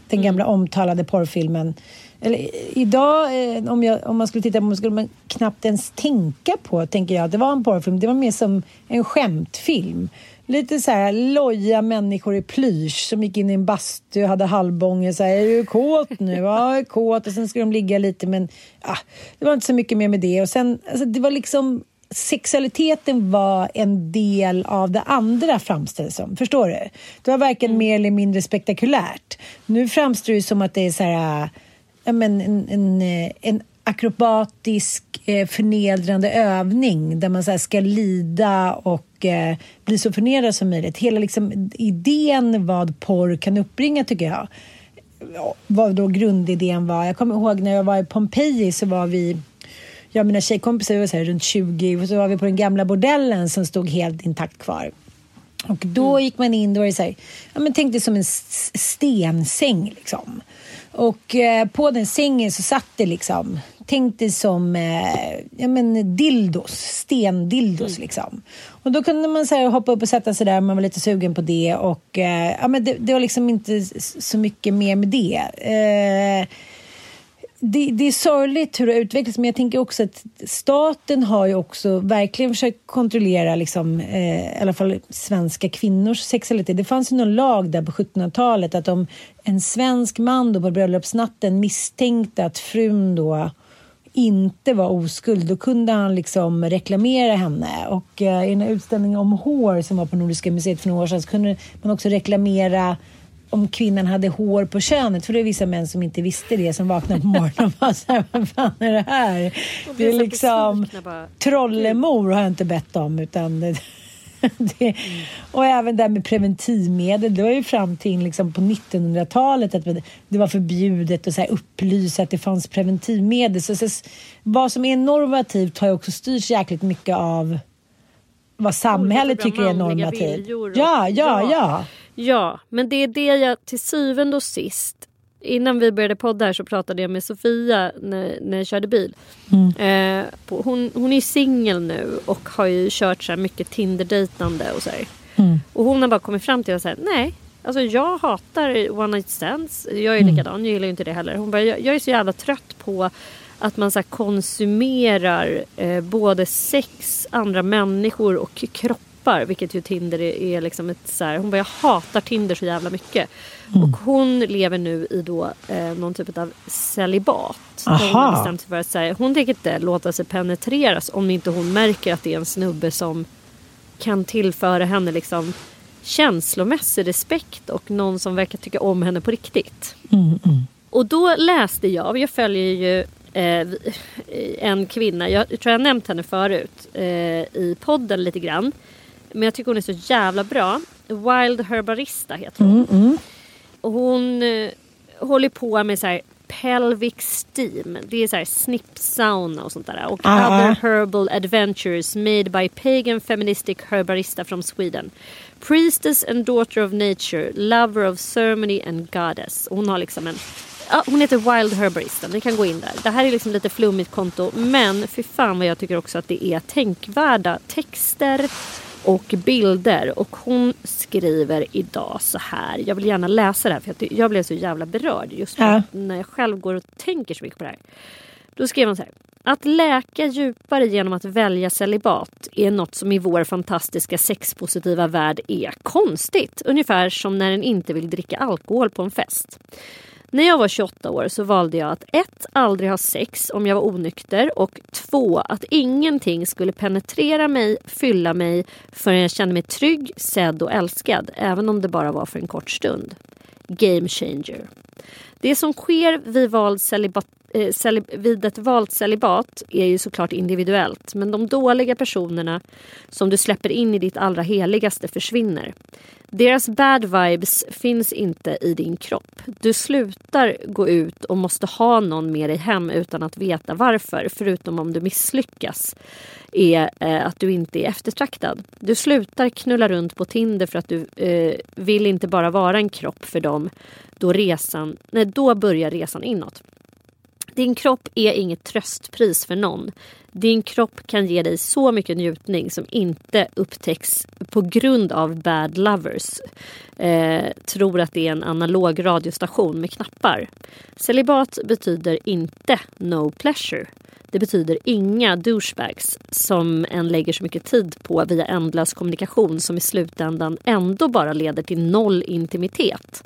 Den gamla omtalade porrfilmen. Eller, idag, eh, om, jag, om man skulle titta på den skulle man knappt ens tänka på, tänker jag, att det var en porrfilm. Det var mer som en skämtfilm. Lite så här loja människor i plysch som gick in i en bastu och hade halvbånge. Så här, är du kåt nu? Ja, jag är kåt. Och sen ska de ligga lite, men ah, det var inte så mycket mer med det. Och sen, alltså, det var liksom sexualiteten var en del av det andra framställs som. Förstår du? Det var varken mer eller mindre spektakulärt. Nu framstår det som att det är så här, men en, en, eh, en akrobatisk eh, förnedrande övning där man så ska lida och eh, bli så förnedrad som möjligt. Hela liksom, idén vad porr kan uppbringa tycker jag ja, vad då grundidén var. Jag kommer ihåg när jag var i Pompeji så var vi jag och mina tjejkompisar var så här, runt 20 och så var vi på den gamla bordellen som stod helt intakt kvar. Och då gick man in, då var det så här, ja men tänk dig som en stensäng liksom. Och eh, på den sängen så satt det liksom, tänk dig som eh, ja, men dildos, stendildos liksom. Och då kunde man så här, hoppa upp och sätta sig där man var lite sugen på det och eh, ja men det, det var liksom inte så mycket mer med det. Det, det är sorgligt hur det har utvecklats men jag tänker också att staten har ju också verkligen försökt kontrollera liksom, eh, i alla fall svenska kvinnors sexualitet. Det fanns ju någon lag där på 1700-talet att om en svensk man då på bröllopsnatten misstänkte att frun då inte var oskuld, då kunde han liksom reklamera henne. Och eh, i den här utställningen om hår som var på Nordiska museet för några år sedan så kunde man också reklamera om kvinnan hade hår på könet. För det är vissa män som inte visste det som vaknade på morgonen och bara så här, vad fan är det här? Det är liksom trollemor har jag inte bett om utan det, <laughs> det, och även det här med preventivmedel. Det var ju fram till liksom på 1900-talet att det var förbjudet att så här upplysa att det fanns preventivmedel. Så, så, vad som är normativt har ju också styrts jäkligt mycket av vad samhället tycker är normativt. Ja, ja, Ja. Ja. Men det är det jag till syvende och sist Innan vi började podda här så pratade jag med Sofia när, när jag körde bil. Eh, på, hon, hon är singel nu och har ju kört så här mycket Tinder-dejtande och så här. Och hon har bara kommit fram till att säga nej. Alltså jag hatar one night stands. Jag är likadan, jag gillar inte det heller. Hon bara, jag, jag är så jävla trött på att man så konsumerar eh, både sex, andra människor och kroppar. Vilket ju Tinder är, är liksom ett så här, Hon bara, jag hatar Tinder så jävla mycket. Och hon lever nu i då eh, någon typ av celibat. Hon Aha. har bestämt sig för att säga, hon tänker inte låta sig penetreras om inte hon märker att det är en snubbe som kan tillföra henne liksom känslomässig respekt och någon som verkar tycka om henne på riktigt. Och då läste jag, jag följer ju eh, en kvinna, jag tror jag nämnt henne förut eh, i podden lite grann. Men jag tycker hon är så jävla bra. Wild Herbarista heter hon. Och hon eh, håller på med så här pelvic steam. Det är så här snippsauna och sånt där. Och Ah. other herbal adventures made by pagan feministic herbarista from Sweden. Priestess and daughter of nature, lover of ceremony and goddess. Hon har liksom en Ja, hon heter Wild Herbarista, ni kan gå in där. Det här är liksom lite flummigt konto men för fan vad jag tycker också att det är tänkvärda texter och bilder. Och hon skriver idag så här. Jag vill gärna läsa det här för jag, jag blev så jävla berörd just Ja. när jag själv går och tänker så mycket på det här. Då skrev hon så här. Att läka djupare genom att välja celibat är något som i vår fantastiska sexpositiva värld är konstigt. Ungefär som när en inte vill dricka alkohol på en fest. När jag var 28 år så valde jag att ett, aldrig ha sex om jag var onykter och två, att ingenting skulle penetrera mig, fylla mig förrän jag kände mig trygg, sedd och älskad, även om det bara var för en kort stund. Game changer. Det som sker vid, vald celibat, Eh, vid ett valt celibat är ju såklart individuellt men de dåliga personerna som du släpper in i ditt allra heligaste försvinner. Deras bad vibes finns inte i din kropp. Du slutar gå ut och måste ha någon med dig hem utan att veta varför, förutom om du misslyckas är eh, att du inte är eftertraktad. Du slutar knulla runt på Tinder för att du eh, vill inte bara vara en kropp för dem. Då, resan, nej, då börjar resan inåt. Din kropp är inget tröstpris för någon. Din kropp kan ge dig så mycket njutning som inte upptäcks på grund av bad lovers. Eh, tror att det är en analog radiostation med knappar. Celibat betyder inte no pleasure. Det betyder inga douchebags som en lägger så mycket tid på via ändlös kommunikation som i slutändan ändå bara leder till noll intimitet.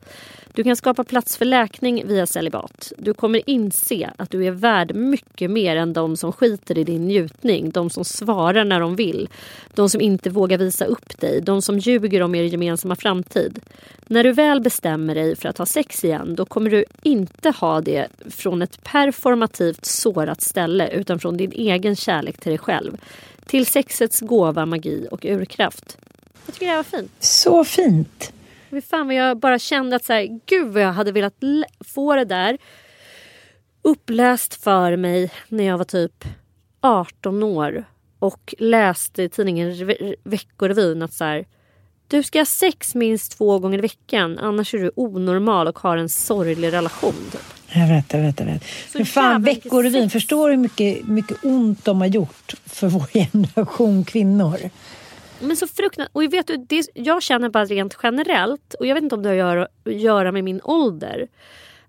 Du kan skapa plats för läkning via celibat. Du kommer inse att du är värd mycket mer än de som skiter i din njutning, de som svarar när de vill, de som inte vågar visa upp dig, de som ljuger om er gemensamma framtid. När du väl bestämmer dig för att ha sex igen då kommer du inte ha det från ett performativt sårat ställe utan från din egen kärlek till dig själv. Till sexets gåva, magi och urkraft. Jag tycker det här var fint. Så fint. Fy fan vad jag bara kände att så här, gud vad jag hade velat få det där uppläst för mig när jag var typ 18 år och läste i tidningen Re- Veckorevyn att så här, du ska ha sex minst två gånger i veckan annars är du onormal och har en sorglig relation. Typ. Jag vet, jag vet, jag vet. Så För fan, Veckorevyn, förstår du hur mycket, mycket ont de har gjort för vår <laughs> generation kvinnor? Men så fruktansvärt. Och vet du, det, jag känner bara rent generellt, och jag vet inte om det har att göra, göra med min ålder,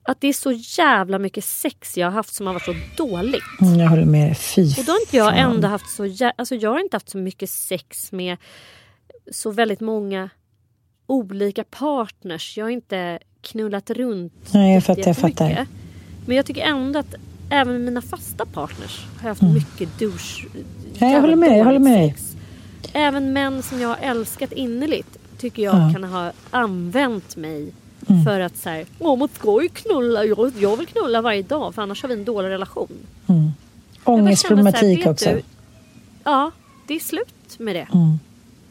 att det är så jävla mycket sex jag har haft som har varit så dåligt. Mm, jag håller med dig. Fy Och då har inte jag ändå haft så jä- alltså jag har inte haft så mycket sex med så väldigt många olika partners. Jag har inte knullat runt Nej, jag fattar, jag fattar. Men jag tycker ändå att även med mina fasta partners har jag haft mycket douche. Mm. Ja, jag håller med jag håller med dig. Även män som jag har älskat innerligt tycker jag Ja. Mm. kan ha använt mig för att så här, åh man ska ju knulla, jag, jag vill knulla varje dag för annars har vi en dålig relation. Bara Ångestproblematik också. här, du, ja, det är slut med det. Mm.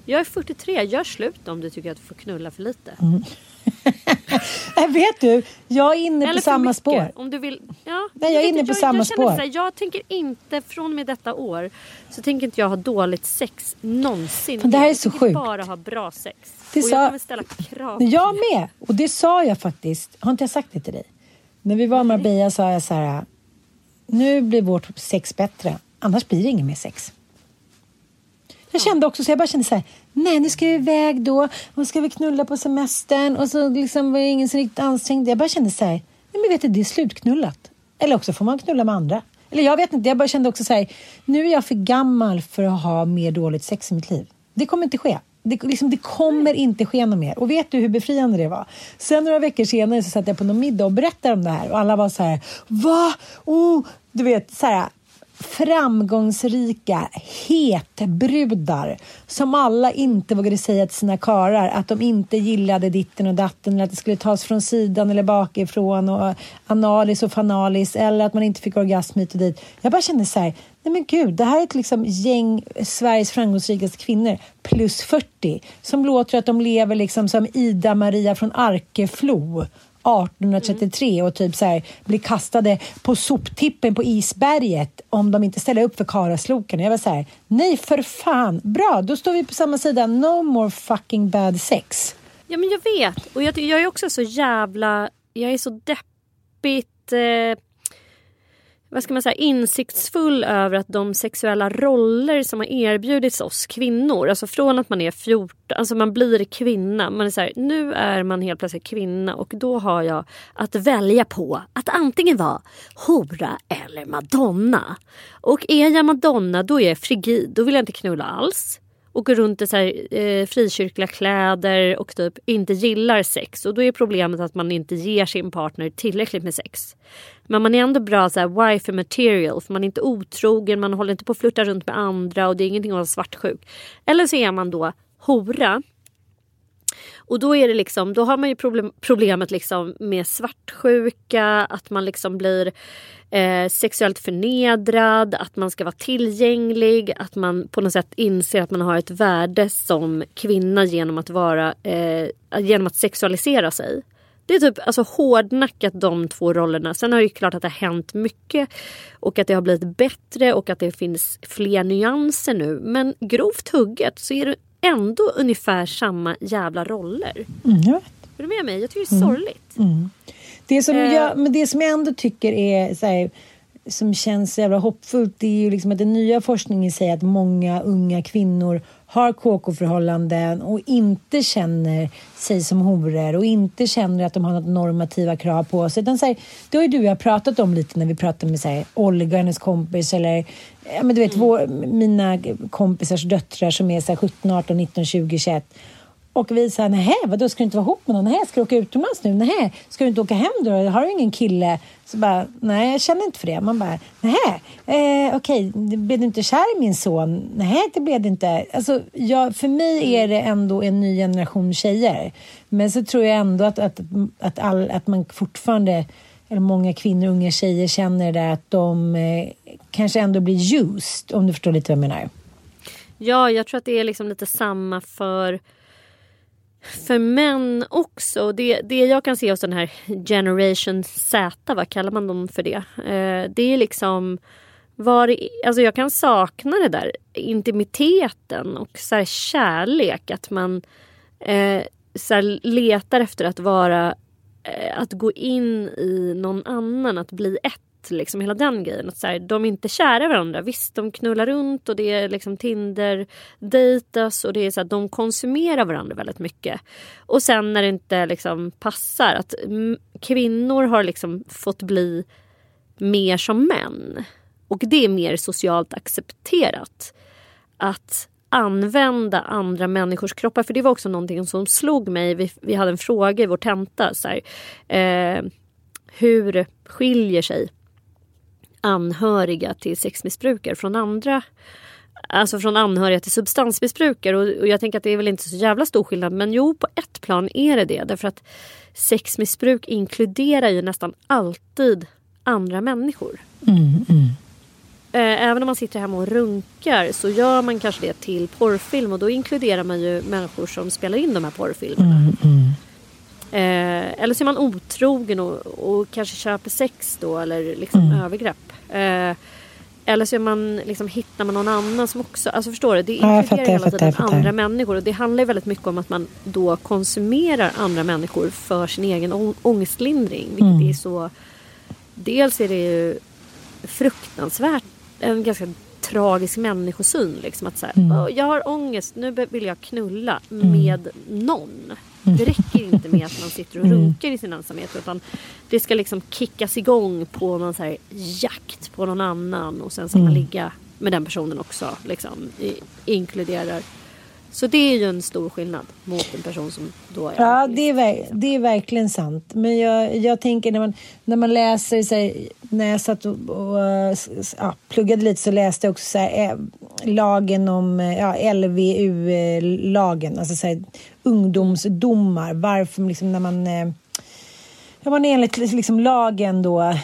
Jag är 43, gör slut om du tycker att du får knulla för lite. Mm. <laughs> Nej, vet du, jag är inne Eller på samma mycket. spår. Om du vill, Ja, Nej, jag är inne på samma jag spår. Här, jag tänker inte, från och med detta år, så tänker inte jag ha dåligt sex någonsin. Men det här är Jag så tänker sjukt. bara ha bra sex. Det och sa- jag kommer ställa krav. Jag med! Och det sa jag faktiskt. Har inte jag sagt det till dig? När vi var i Marbella sa jag så här. Nu blir vårt sex bättre. Annars blir det inget mer sex. Jag kände också så jag bara kände så här. Nej, nu ska vi iväg då. Och ska vi knulla på semestern. Och så liksom var det ingen som riktigt ansträngd. Jag bara kände så här. Nej, men vet du, det är slutknullat. Eller också får man knulla med andra. Eller jag vet inte. Jag bara kände också så här. Nu är jag för gammal för att ha mer dåligt sex i mitt liv. Det kommer inte ske. Det, liksom, det kommer inte ske något mer. Och vet du hur befriande det var? Sen några veckor senare så satt jag på någon middag och berättade om det här. Och alla var så här. Va? Oh! Du vet, så här framgångsrika hetbrudar som alla inte vågade säga till sina karar att de inte gillade ditten och datten eller att det skulle tas från sidan eller bakifrån och analis och fanalis eller att man inte fick orgasm hit och dit. Jag bara kände så här, nej men gud, det här är ett liksom gäng Sveriges framgångsrikaste kvinnor plus 40 som låter att de lever liksom som Ida Maria från Arkeflo 1833 och typ så här blir kastade på soptippen på isberget om de inte ställer upp för karasloken. Jag var så här, nej för fan, bra, då står vi på samma sida. No more fucking bad sex. Ja men jag vet. Och jag, jag är också så jävla... Jag är så deppigt... Eh, vad ska man säga, insiktsfull över att de sexuella roller som har erbjudits oss kvinnor, alltså från att man är 14, alltså man blir kvinna, man är så här, nu är man helt plötsligt kvinna och då har jag att välja på att antingen vara hora eller madonna. Och är jag madonna då är jag frigid, då vill jag inte knulla alls och går runt i så här, eh, frikyrkliga kläder och typ inte gillar sex. Och då är problemet att man inte ger sin partner tillräckligt med sex. Men man är ändå bra så här, wife material för man är inte otrogen, man håller inte på att flirta runt med andra och det är ingenting att vara svartsjuk. Eller så är man då hora. Och då är det liksom, då har man ju problem, problemet liksom med svartsjuka, att man liksom blir eh, sexuellt förnedrad, att man ska vara tillgänglig, att man på något sätt inser att man har ett värde som kvinna genom att vara, eh, genom att sexualisera sig. Det är typ alltså, hårdnackat de två rollerna. Sen har det ju klart att det har hänt mycket och att det har blivit bättre och att det finns fler nyanser nu. Men grovt hugget så är det ändå ungefär samma jävla roller. Mm, jag vet. Är du med mig? Jag tycker det är sorgligt. Det som, Eh. jag, men det som jag ändå tycker är så här, som känns så jävla hoppfullt det är ju liksom att den nya forskningen säger att många unga kvinnor har KK-förhållanden och inte känner sig som horor och inte känner att de har något normativa krav på sig. Utan så här, det har ju du och jag pratat om lite när vi pratade med så här, Olga, hennes kompis eller ja, men du vet, vår, mina kompisars döttrar som är så här, 17, 18, 19, 20, 21. Och vi sa, nej vadå ska du inte vara ihop med någon? Nej, ska du åka utomlands nu? Nej, ska du inte åka hem då? Har du ingen kille? Så bara, nej jag känner inte för det. Man bara, nej, eh, okej, blev du inte kär i min son? Nej, det blev det inte. Alltså, jag, för mig är det ändå en ny generation tjejer. Men så tror jag ändå att, att, att, all, att man fortfarande, eller många kvinnor, unga tjejer känner det att de eh, kanske ändå blir used, om du förstår lite vad jag menar. Ja, jag tror att det är liksom lite samma för för män också. Det, det jag kan se hos den här Generation Z, vad kallar man dem för det? Eh, det är liksom var, alltså jag kan sakna det där intimiteten och så här kärlek. Att man eh, så här letar efter att vara Eh, att gå in i någon annan, att bli ett. Liksom hela den grejen. Att så här, de är inte kära i varandra. Visst, de knullar runt och det är liksom Tinder dejtas och det är så att de konsumerar varandra väldigt mycket. Och sen när det inte liksom passar, att kvinnor har liksom fått bli mer som män. Och det är mer socialt accepterat. Att använda andra människors kroppar. För det var också någonting som slog mig. Vi, vi hade en fråga i vår tenta. Så här, eh, hur skiljer sig anhöriga till sexmissbrukare från andra Alltså från anhöriga till substansmissbrukare. Och, och jag tänker att det är väl inte så jävla stor skillnad. Men jo, på ett plan är det det. Därför att sexmissbruk inkluderar ju nästan alltid andra människor. Eh, Även om man sitter hemma och runkar så gör man kanske det till porrfilm och då inkluderar man ju människor som spelar in de här porrfilmerna. Eh, eller så är man otrogen och, och kanske köper sex då eller liksom Mm. övergrepp. Eh, eller så är man, liksom, hittar man någon annan som också... Alltså förstår du? Det Ja, inkluderar fattar, jag hela fattar, tiden jag fattar. andra människor. Och det handlar ju väldigt mycket om att man då konsumerar andra människor för sin egen å- ångestlindring. Vilket Mm. är så... Dels är det ju fruktansvärt, en ganska tragisk människosyn. Liksom, att så här, Mm. "Åh, jag har ångest, nu vill jag knulla med någon. Det räcker inte med att man sitter och Mm. runkar i sin ensamhet utan det ska liksom kickas igång på någon så här jakt på någon annan och sen ska man Mm. ligga med den personen också. Liksom, i, inkluderar. Så det är ju en stor skillnad mot en person som då är Ja, det är, det är verkligen sant. Men jag, jag tänker när man, när man läser, så här, när jag satt och, och ja, pluggade lite så läste jag också så här, eh, lagen om eh, ja, LVU-lagen, alltså så här, ungdomsdomar. Varför liksom när man, eh, ja, man enligt liksom lagen då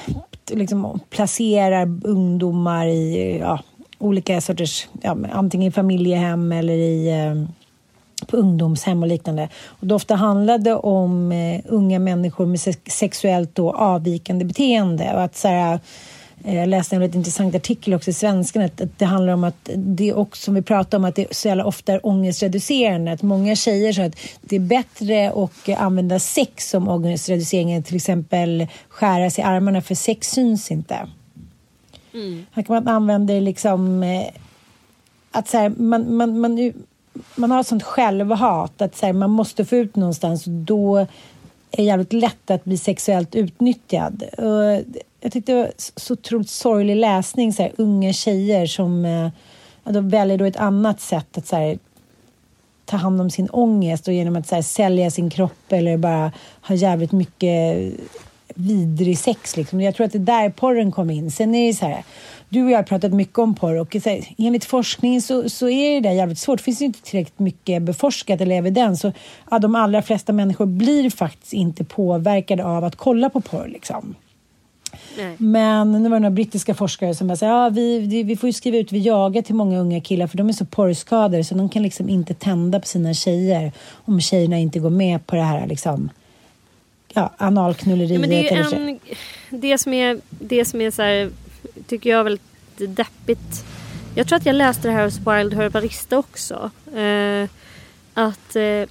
liksom placerar ungdomar i ja, olika sorters, ja, antingen i familjehem eller i eh, på ungdomshem och liknande. Och det ofta handlade om eh, unga människor med sexuellt då avvikande beteende. Och att så här, eh, jag läste en väldigt intressant artikel också i Svenskan att, att det handlar om att det också, som vi pratar om, att det så jävla ofta är ångestreducerande. Att många tjejer säger att det är bättre att eh, använda sex som ångestreducering än till exempel skära sig i armarna för sex syns inte. Mm. man använder liksom eh, att så här, man, man, man, man har ett sånt självhat att så här, man måste få ut någonstans och då är det jävligt lätt att bli sexuellt utnyttjad. Och jag tyckte det var så otroligt sorglig läsning, så här, unga tjejer som eh, ja, då väljer då ett annat sätt att så här, ta hand om sin ångest och genom att så här, sälja sin kropp eller bara ha jävligt mycket vidrig sex. Liksom. Jag tror att det är där porren kom in. Sen är det så här, du och jag har pratat mycket om porr och så här, enligt forskning så, så är det där jävligt svårt. Det finns inte tillräckligt mycket beforskat eller evidens. Så, ja, de allra flesta människor blir faktiskt inte påverkade av att kolla på porr. Liksom. Nej. Men nu var det några brittiska forskare som bara sa, ja, vi, vi, vi får ju skriva ut viagra till många unga killar för de är så porrskadade så de kan liksom inte tända på sina tjejer om tjejerna inte går med på det här liksom, ja, analknulleriet. Ja, det är en, det som är, det som är så här, tycker jag väldigt deppigt. Jag tror att jag läste det här hos Wild Herbarista också. Eh, att eh,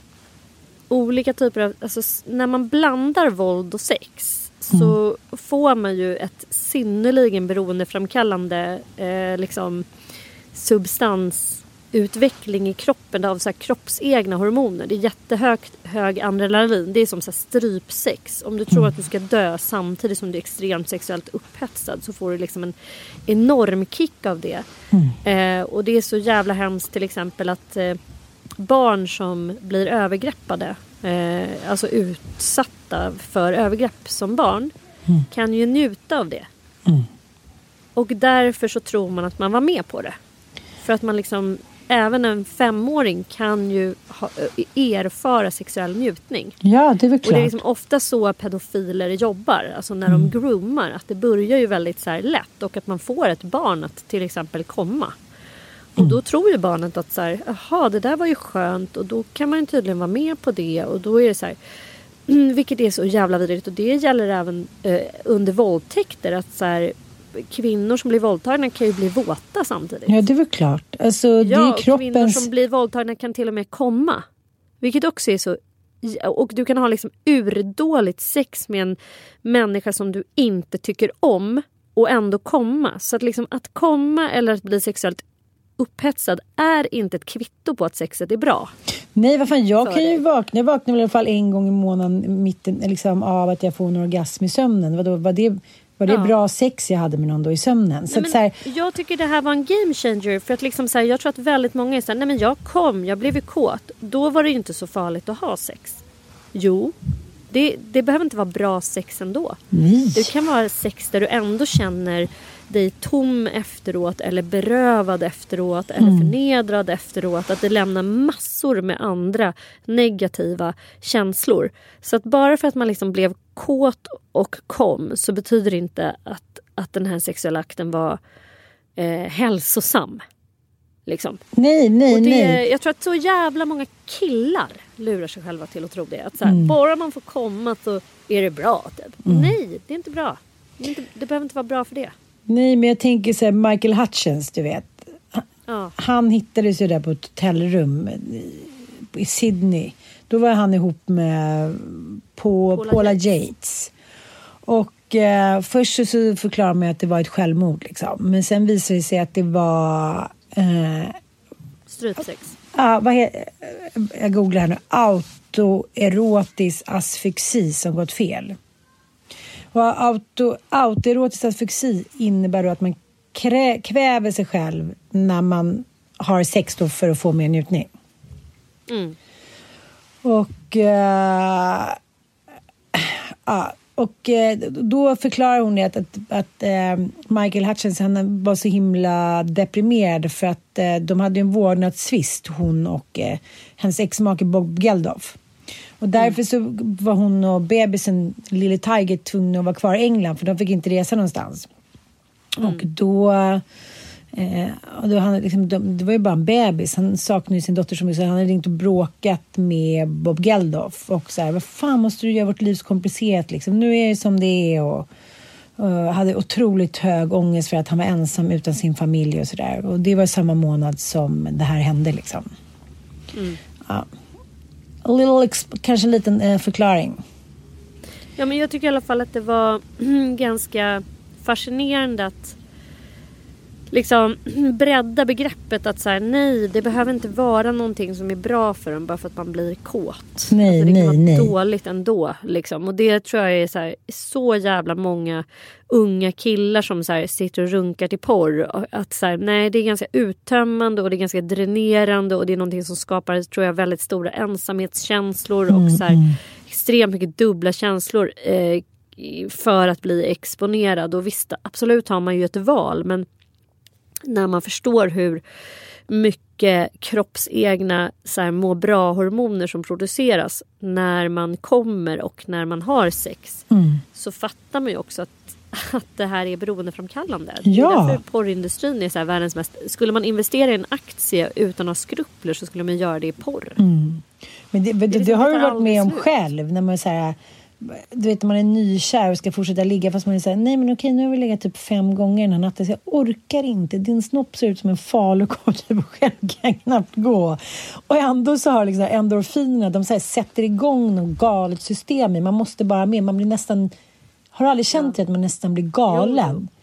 olika typer av, alltså när man blandar våld och sex så får man ju ett synnerligen beroendeframkallande eh, liksom, substansutveckling i kroppen av så här kroppsegna hormoner. Det är jättehögt hög adrenalin. Det är som så här strypsex. Om du tror att du ska dö samtidigt som du är extremt sexuellt upphetsad så får du liksom en enorm kick av det. Eh, och det är så jävla hemskt till exempel att eh, barn som blir övergreppade, eh, alltså utsatta för övergrepp som barn, kan ju njuta av det. Och därför så tror man att man var med på det. För att man liksom, även en femåring kan ju ha, erfara sexuell njutning. Ja, det är väl Och det är klart. liksom ofta så pedofiler jobbar, alltså när de groomar. Att det börjar ju väldigt så lätt och att man får ett barn att till exempel komma. Och då tror ju barnet att så här, jaha det där var ju skönt och då kan man ju tydligen vara med på det och då är det så här, <clears throat> vilket är så jävla vidrigt och det gäller även eh, under våldtäkter att så här, kvinnor som blir våldtagna kan ju bli våta samtidigt. Ja, det är väl klart. Alltså, det Ja, är ju kvinnor kroppens... som blir våldtagna kan till och med komma. Vilket också är så... Och du kan ha liksom urdåligt sex med en människa som du inte tycker om och ändå komma. Så att, liksom att komma eller att bli sexuellt upphetsad är inte ett kvitto på att sexet är bra. Nej, vad fan, jag kan ju vakna. Jag vaknar väl i alla fall en gång i månaden mitten, liksom, av att jag får en orgasm i sömnen. Vadå, var det, var det Ja. bra sex jag hade med någon då i sömnen? Så Nej, så här, jag tycker det här var en game changer. För att liksom så här, jag tror att väldigt många är så här, nej men jag kom, jag blev ju kåt. Då var det ju inte så farligt att ha sex. Jo, det, det behöver inte vara bra sex ändå. nej. Det kan vara sex där du ändå känner dig tom efteråt eller berövad efteråt eller förnedrad efteråt. Att det lämnar massor med andra negativa känslor. Så att bara för att man liksom blev kåt och kom så betyder det inte att, att den här sexuella akten var eh, hälsosam. Liksom. Nej, nej, det, nej. jag tror att så jävla många killar lurar sig själva till att tro det. Att så här, Mm. Bara man får komma så är det bra. Typ. Nej, det är inte bra. Det, inte, det behöver inte vara bra för det. Nej, men jag tänker så här, Michael Hutchins, du vet. Ja. Han hittades ju där på ett hotellrum i, Sydney. Då var han ihop med på Paula Paula Yates. Yates. Och eh, först så- så förklarade man att det var ett självmord. Liksom. Men sen visade det sig att det var... Eh, Strypsex. ah, vad he, jag googlar här nu. Autoerotisk asfyxi som gått fel. Och auto, autoerotisk asfyxi innebär då att man krä, kväver sig själv när man har sex då för att få mer njutning. Mm. Och, eh, ja, och eh, då förklarar hon det att, att, att eh, Michael Hutchins han var så himla deprimerad för att de hade en vårdnadstvist, hon och hennes exmake Bob Geldof. Och därför så var hon och bebisen, lille Tiger, tvungna att vara kvar i England för de fick inte resa någonstans. Och då... Eh, och då han, liksom, de, det var ju bara en bebis. Han saknade ju sin dotter så mycket så han hade ringt och bråkat med Bob Geldof. Och så här, vad fan måste du göra vårt liv så komplicerat liksom? Nu är det som det är. Och, och hade otroligt hög ångest för att han var ensam utan sin familj och sådär. Och det var samma månad som det här hände liksom. Ja. A little exp- kanske en liten eh, förklaring. Ja, men jag tycker i alla fall att det var <clears throat> ganska fascinerande att liksom <clears throat> bredda begreppet att så här, nej, det behöver inte vara någonting som är bra för en bara för att man blir kåt. Nej, alltså, det kan nej, vara nej. dåligt ändå. Liksom. Och det tror jag är så, här, så jävla många unga killar som så här, sitter och runkar till porr. Att så här, nej, det är ganska uttömmande och det är ganska dränerande och det är någonting som skapar, tror jag, väldigt stora ensamhetskänslor och så här, extremt mycket dubbla känslor. Eh, för att bli exponerad. Och visst, absolut har man ju ett val men när man förstår hur mycket kroppsegna så här, må bra-hormoner som produceras när man kommer och när man har sex så fattar man ju också att, att det här är beroendeframkallande. Det Ja. är därför porrindustrin är så här världens mest... Skulle man investera i en aktie utan att ha skrupler så skulle man göra det i porr. Men det, det, det, liksom har det du varit med om själv. När man, så här, du vet, när man är nykär och ska fortsätta ligga fast man är nej men okej nu har vi legat typ fem gånger den här natten så jag orkar inte. Din snopp ser ut som en falukorv typ, och själv kan jag knappt gå. Och ändå så har liksom endorfinerna, de så här, sätter igång något galet system i. Man måste bara med, man blir nästan... Har du aldrig känt det att man nästan blir galen? Jo,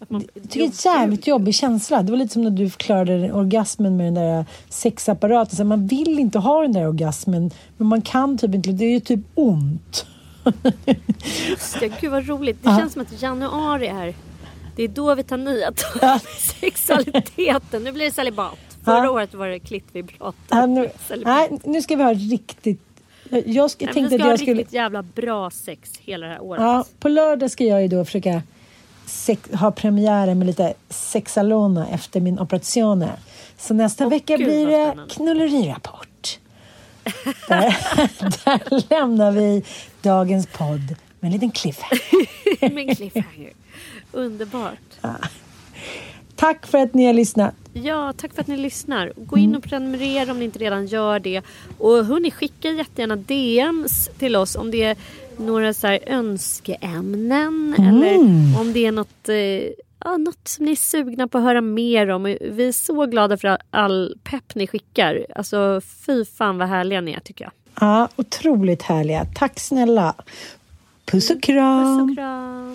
Att man- jag tycker det är en jävligt jobbig känsla. Det var lite som när du förklarade orgasmen med den där sexapparaten. Så man vill inte ha den där orgasmen, men man kan typ inte. Det är ju typ ont. Just det, gud vad roligt. Det känns som att januari är... Det är då vi tar nya tag i sexualiteten. Nu blir det celibat. Förra Ja. året var det klittvibrat. Ja, nu, nej, nu ska vi ha riktigt... Jag, jag, jag Nej, men tänkte att ska ha jag skulle... riktigt jävla bra sex hela det här året. Ja, på lördag ska jag ju då försöka sex, ha premiären med lite sexalona efter min operation. Så nästa Åh, vecka gud, blir det knullerirapport. <laughs> där, där lämnar vi dagens podd med en liten cliffhanger. <laughs> Med en cliffhanger. Underbart. Tack för att ni har lyssnat. Ja, tack för att ni lyssnar. Gå in och prenumerera om ni inte redan gör det. Och hörni, skicka jättegärna DMs till oss om det är några så här önskeämnen eller om det är något, eh, ja, något som ni är sugna på att höra mer om. Vi är så glada för all, pepp ni skickar. Alltså fy fan vad härliga ni är tycker jag. Ja, otroligt härliga. Tack snälla. Puss och kram. Puss och kram.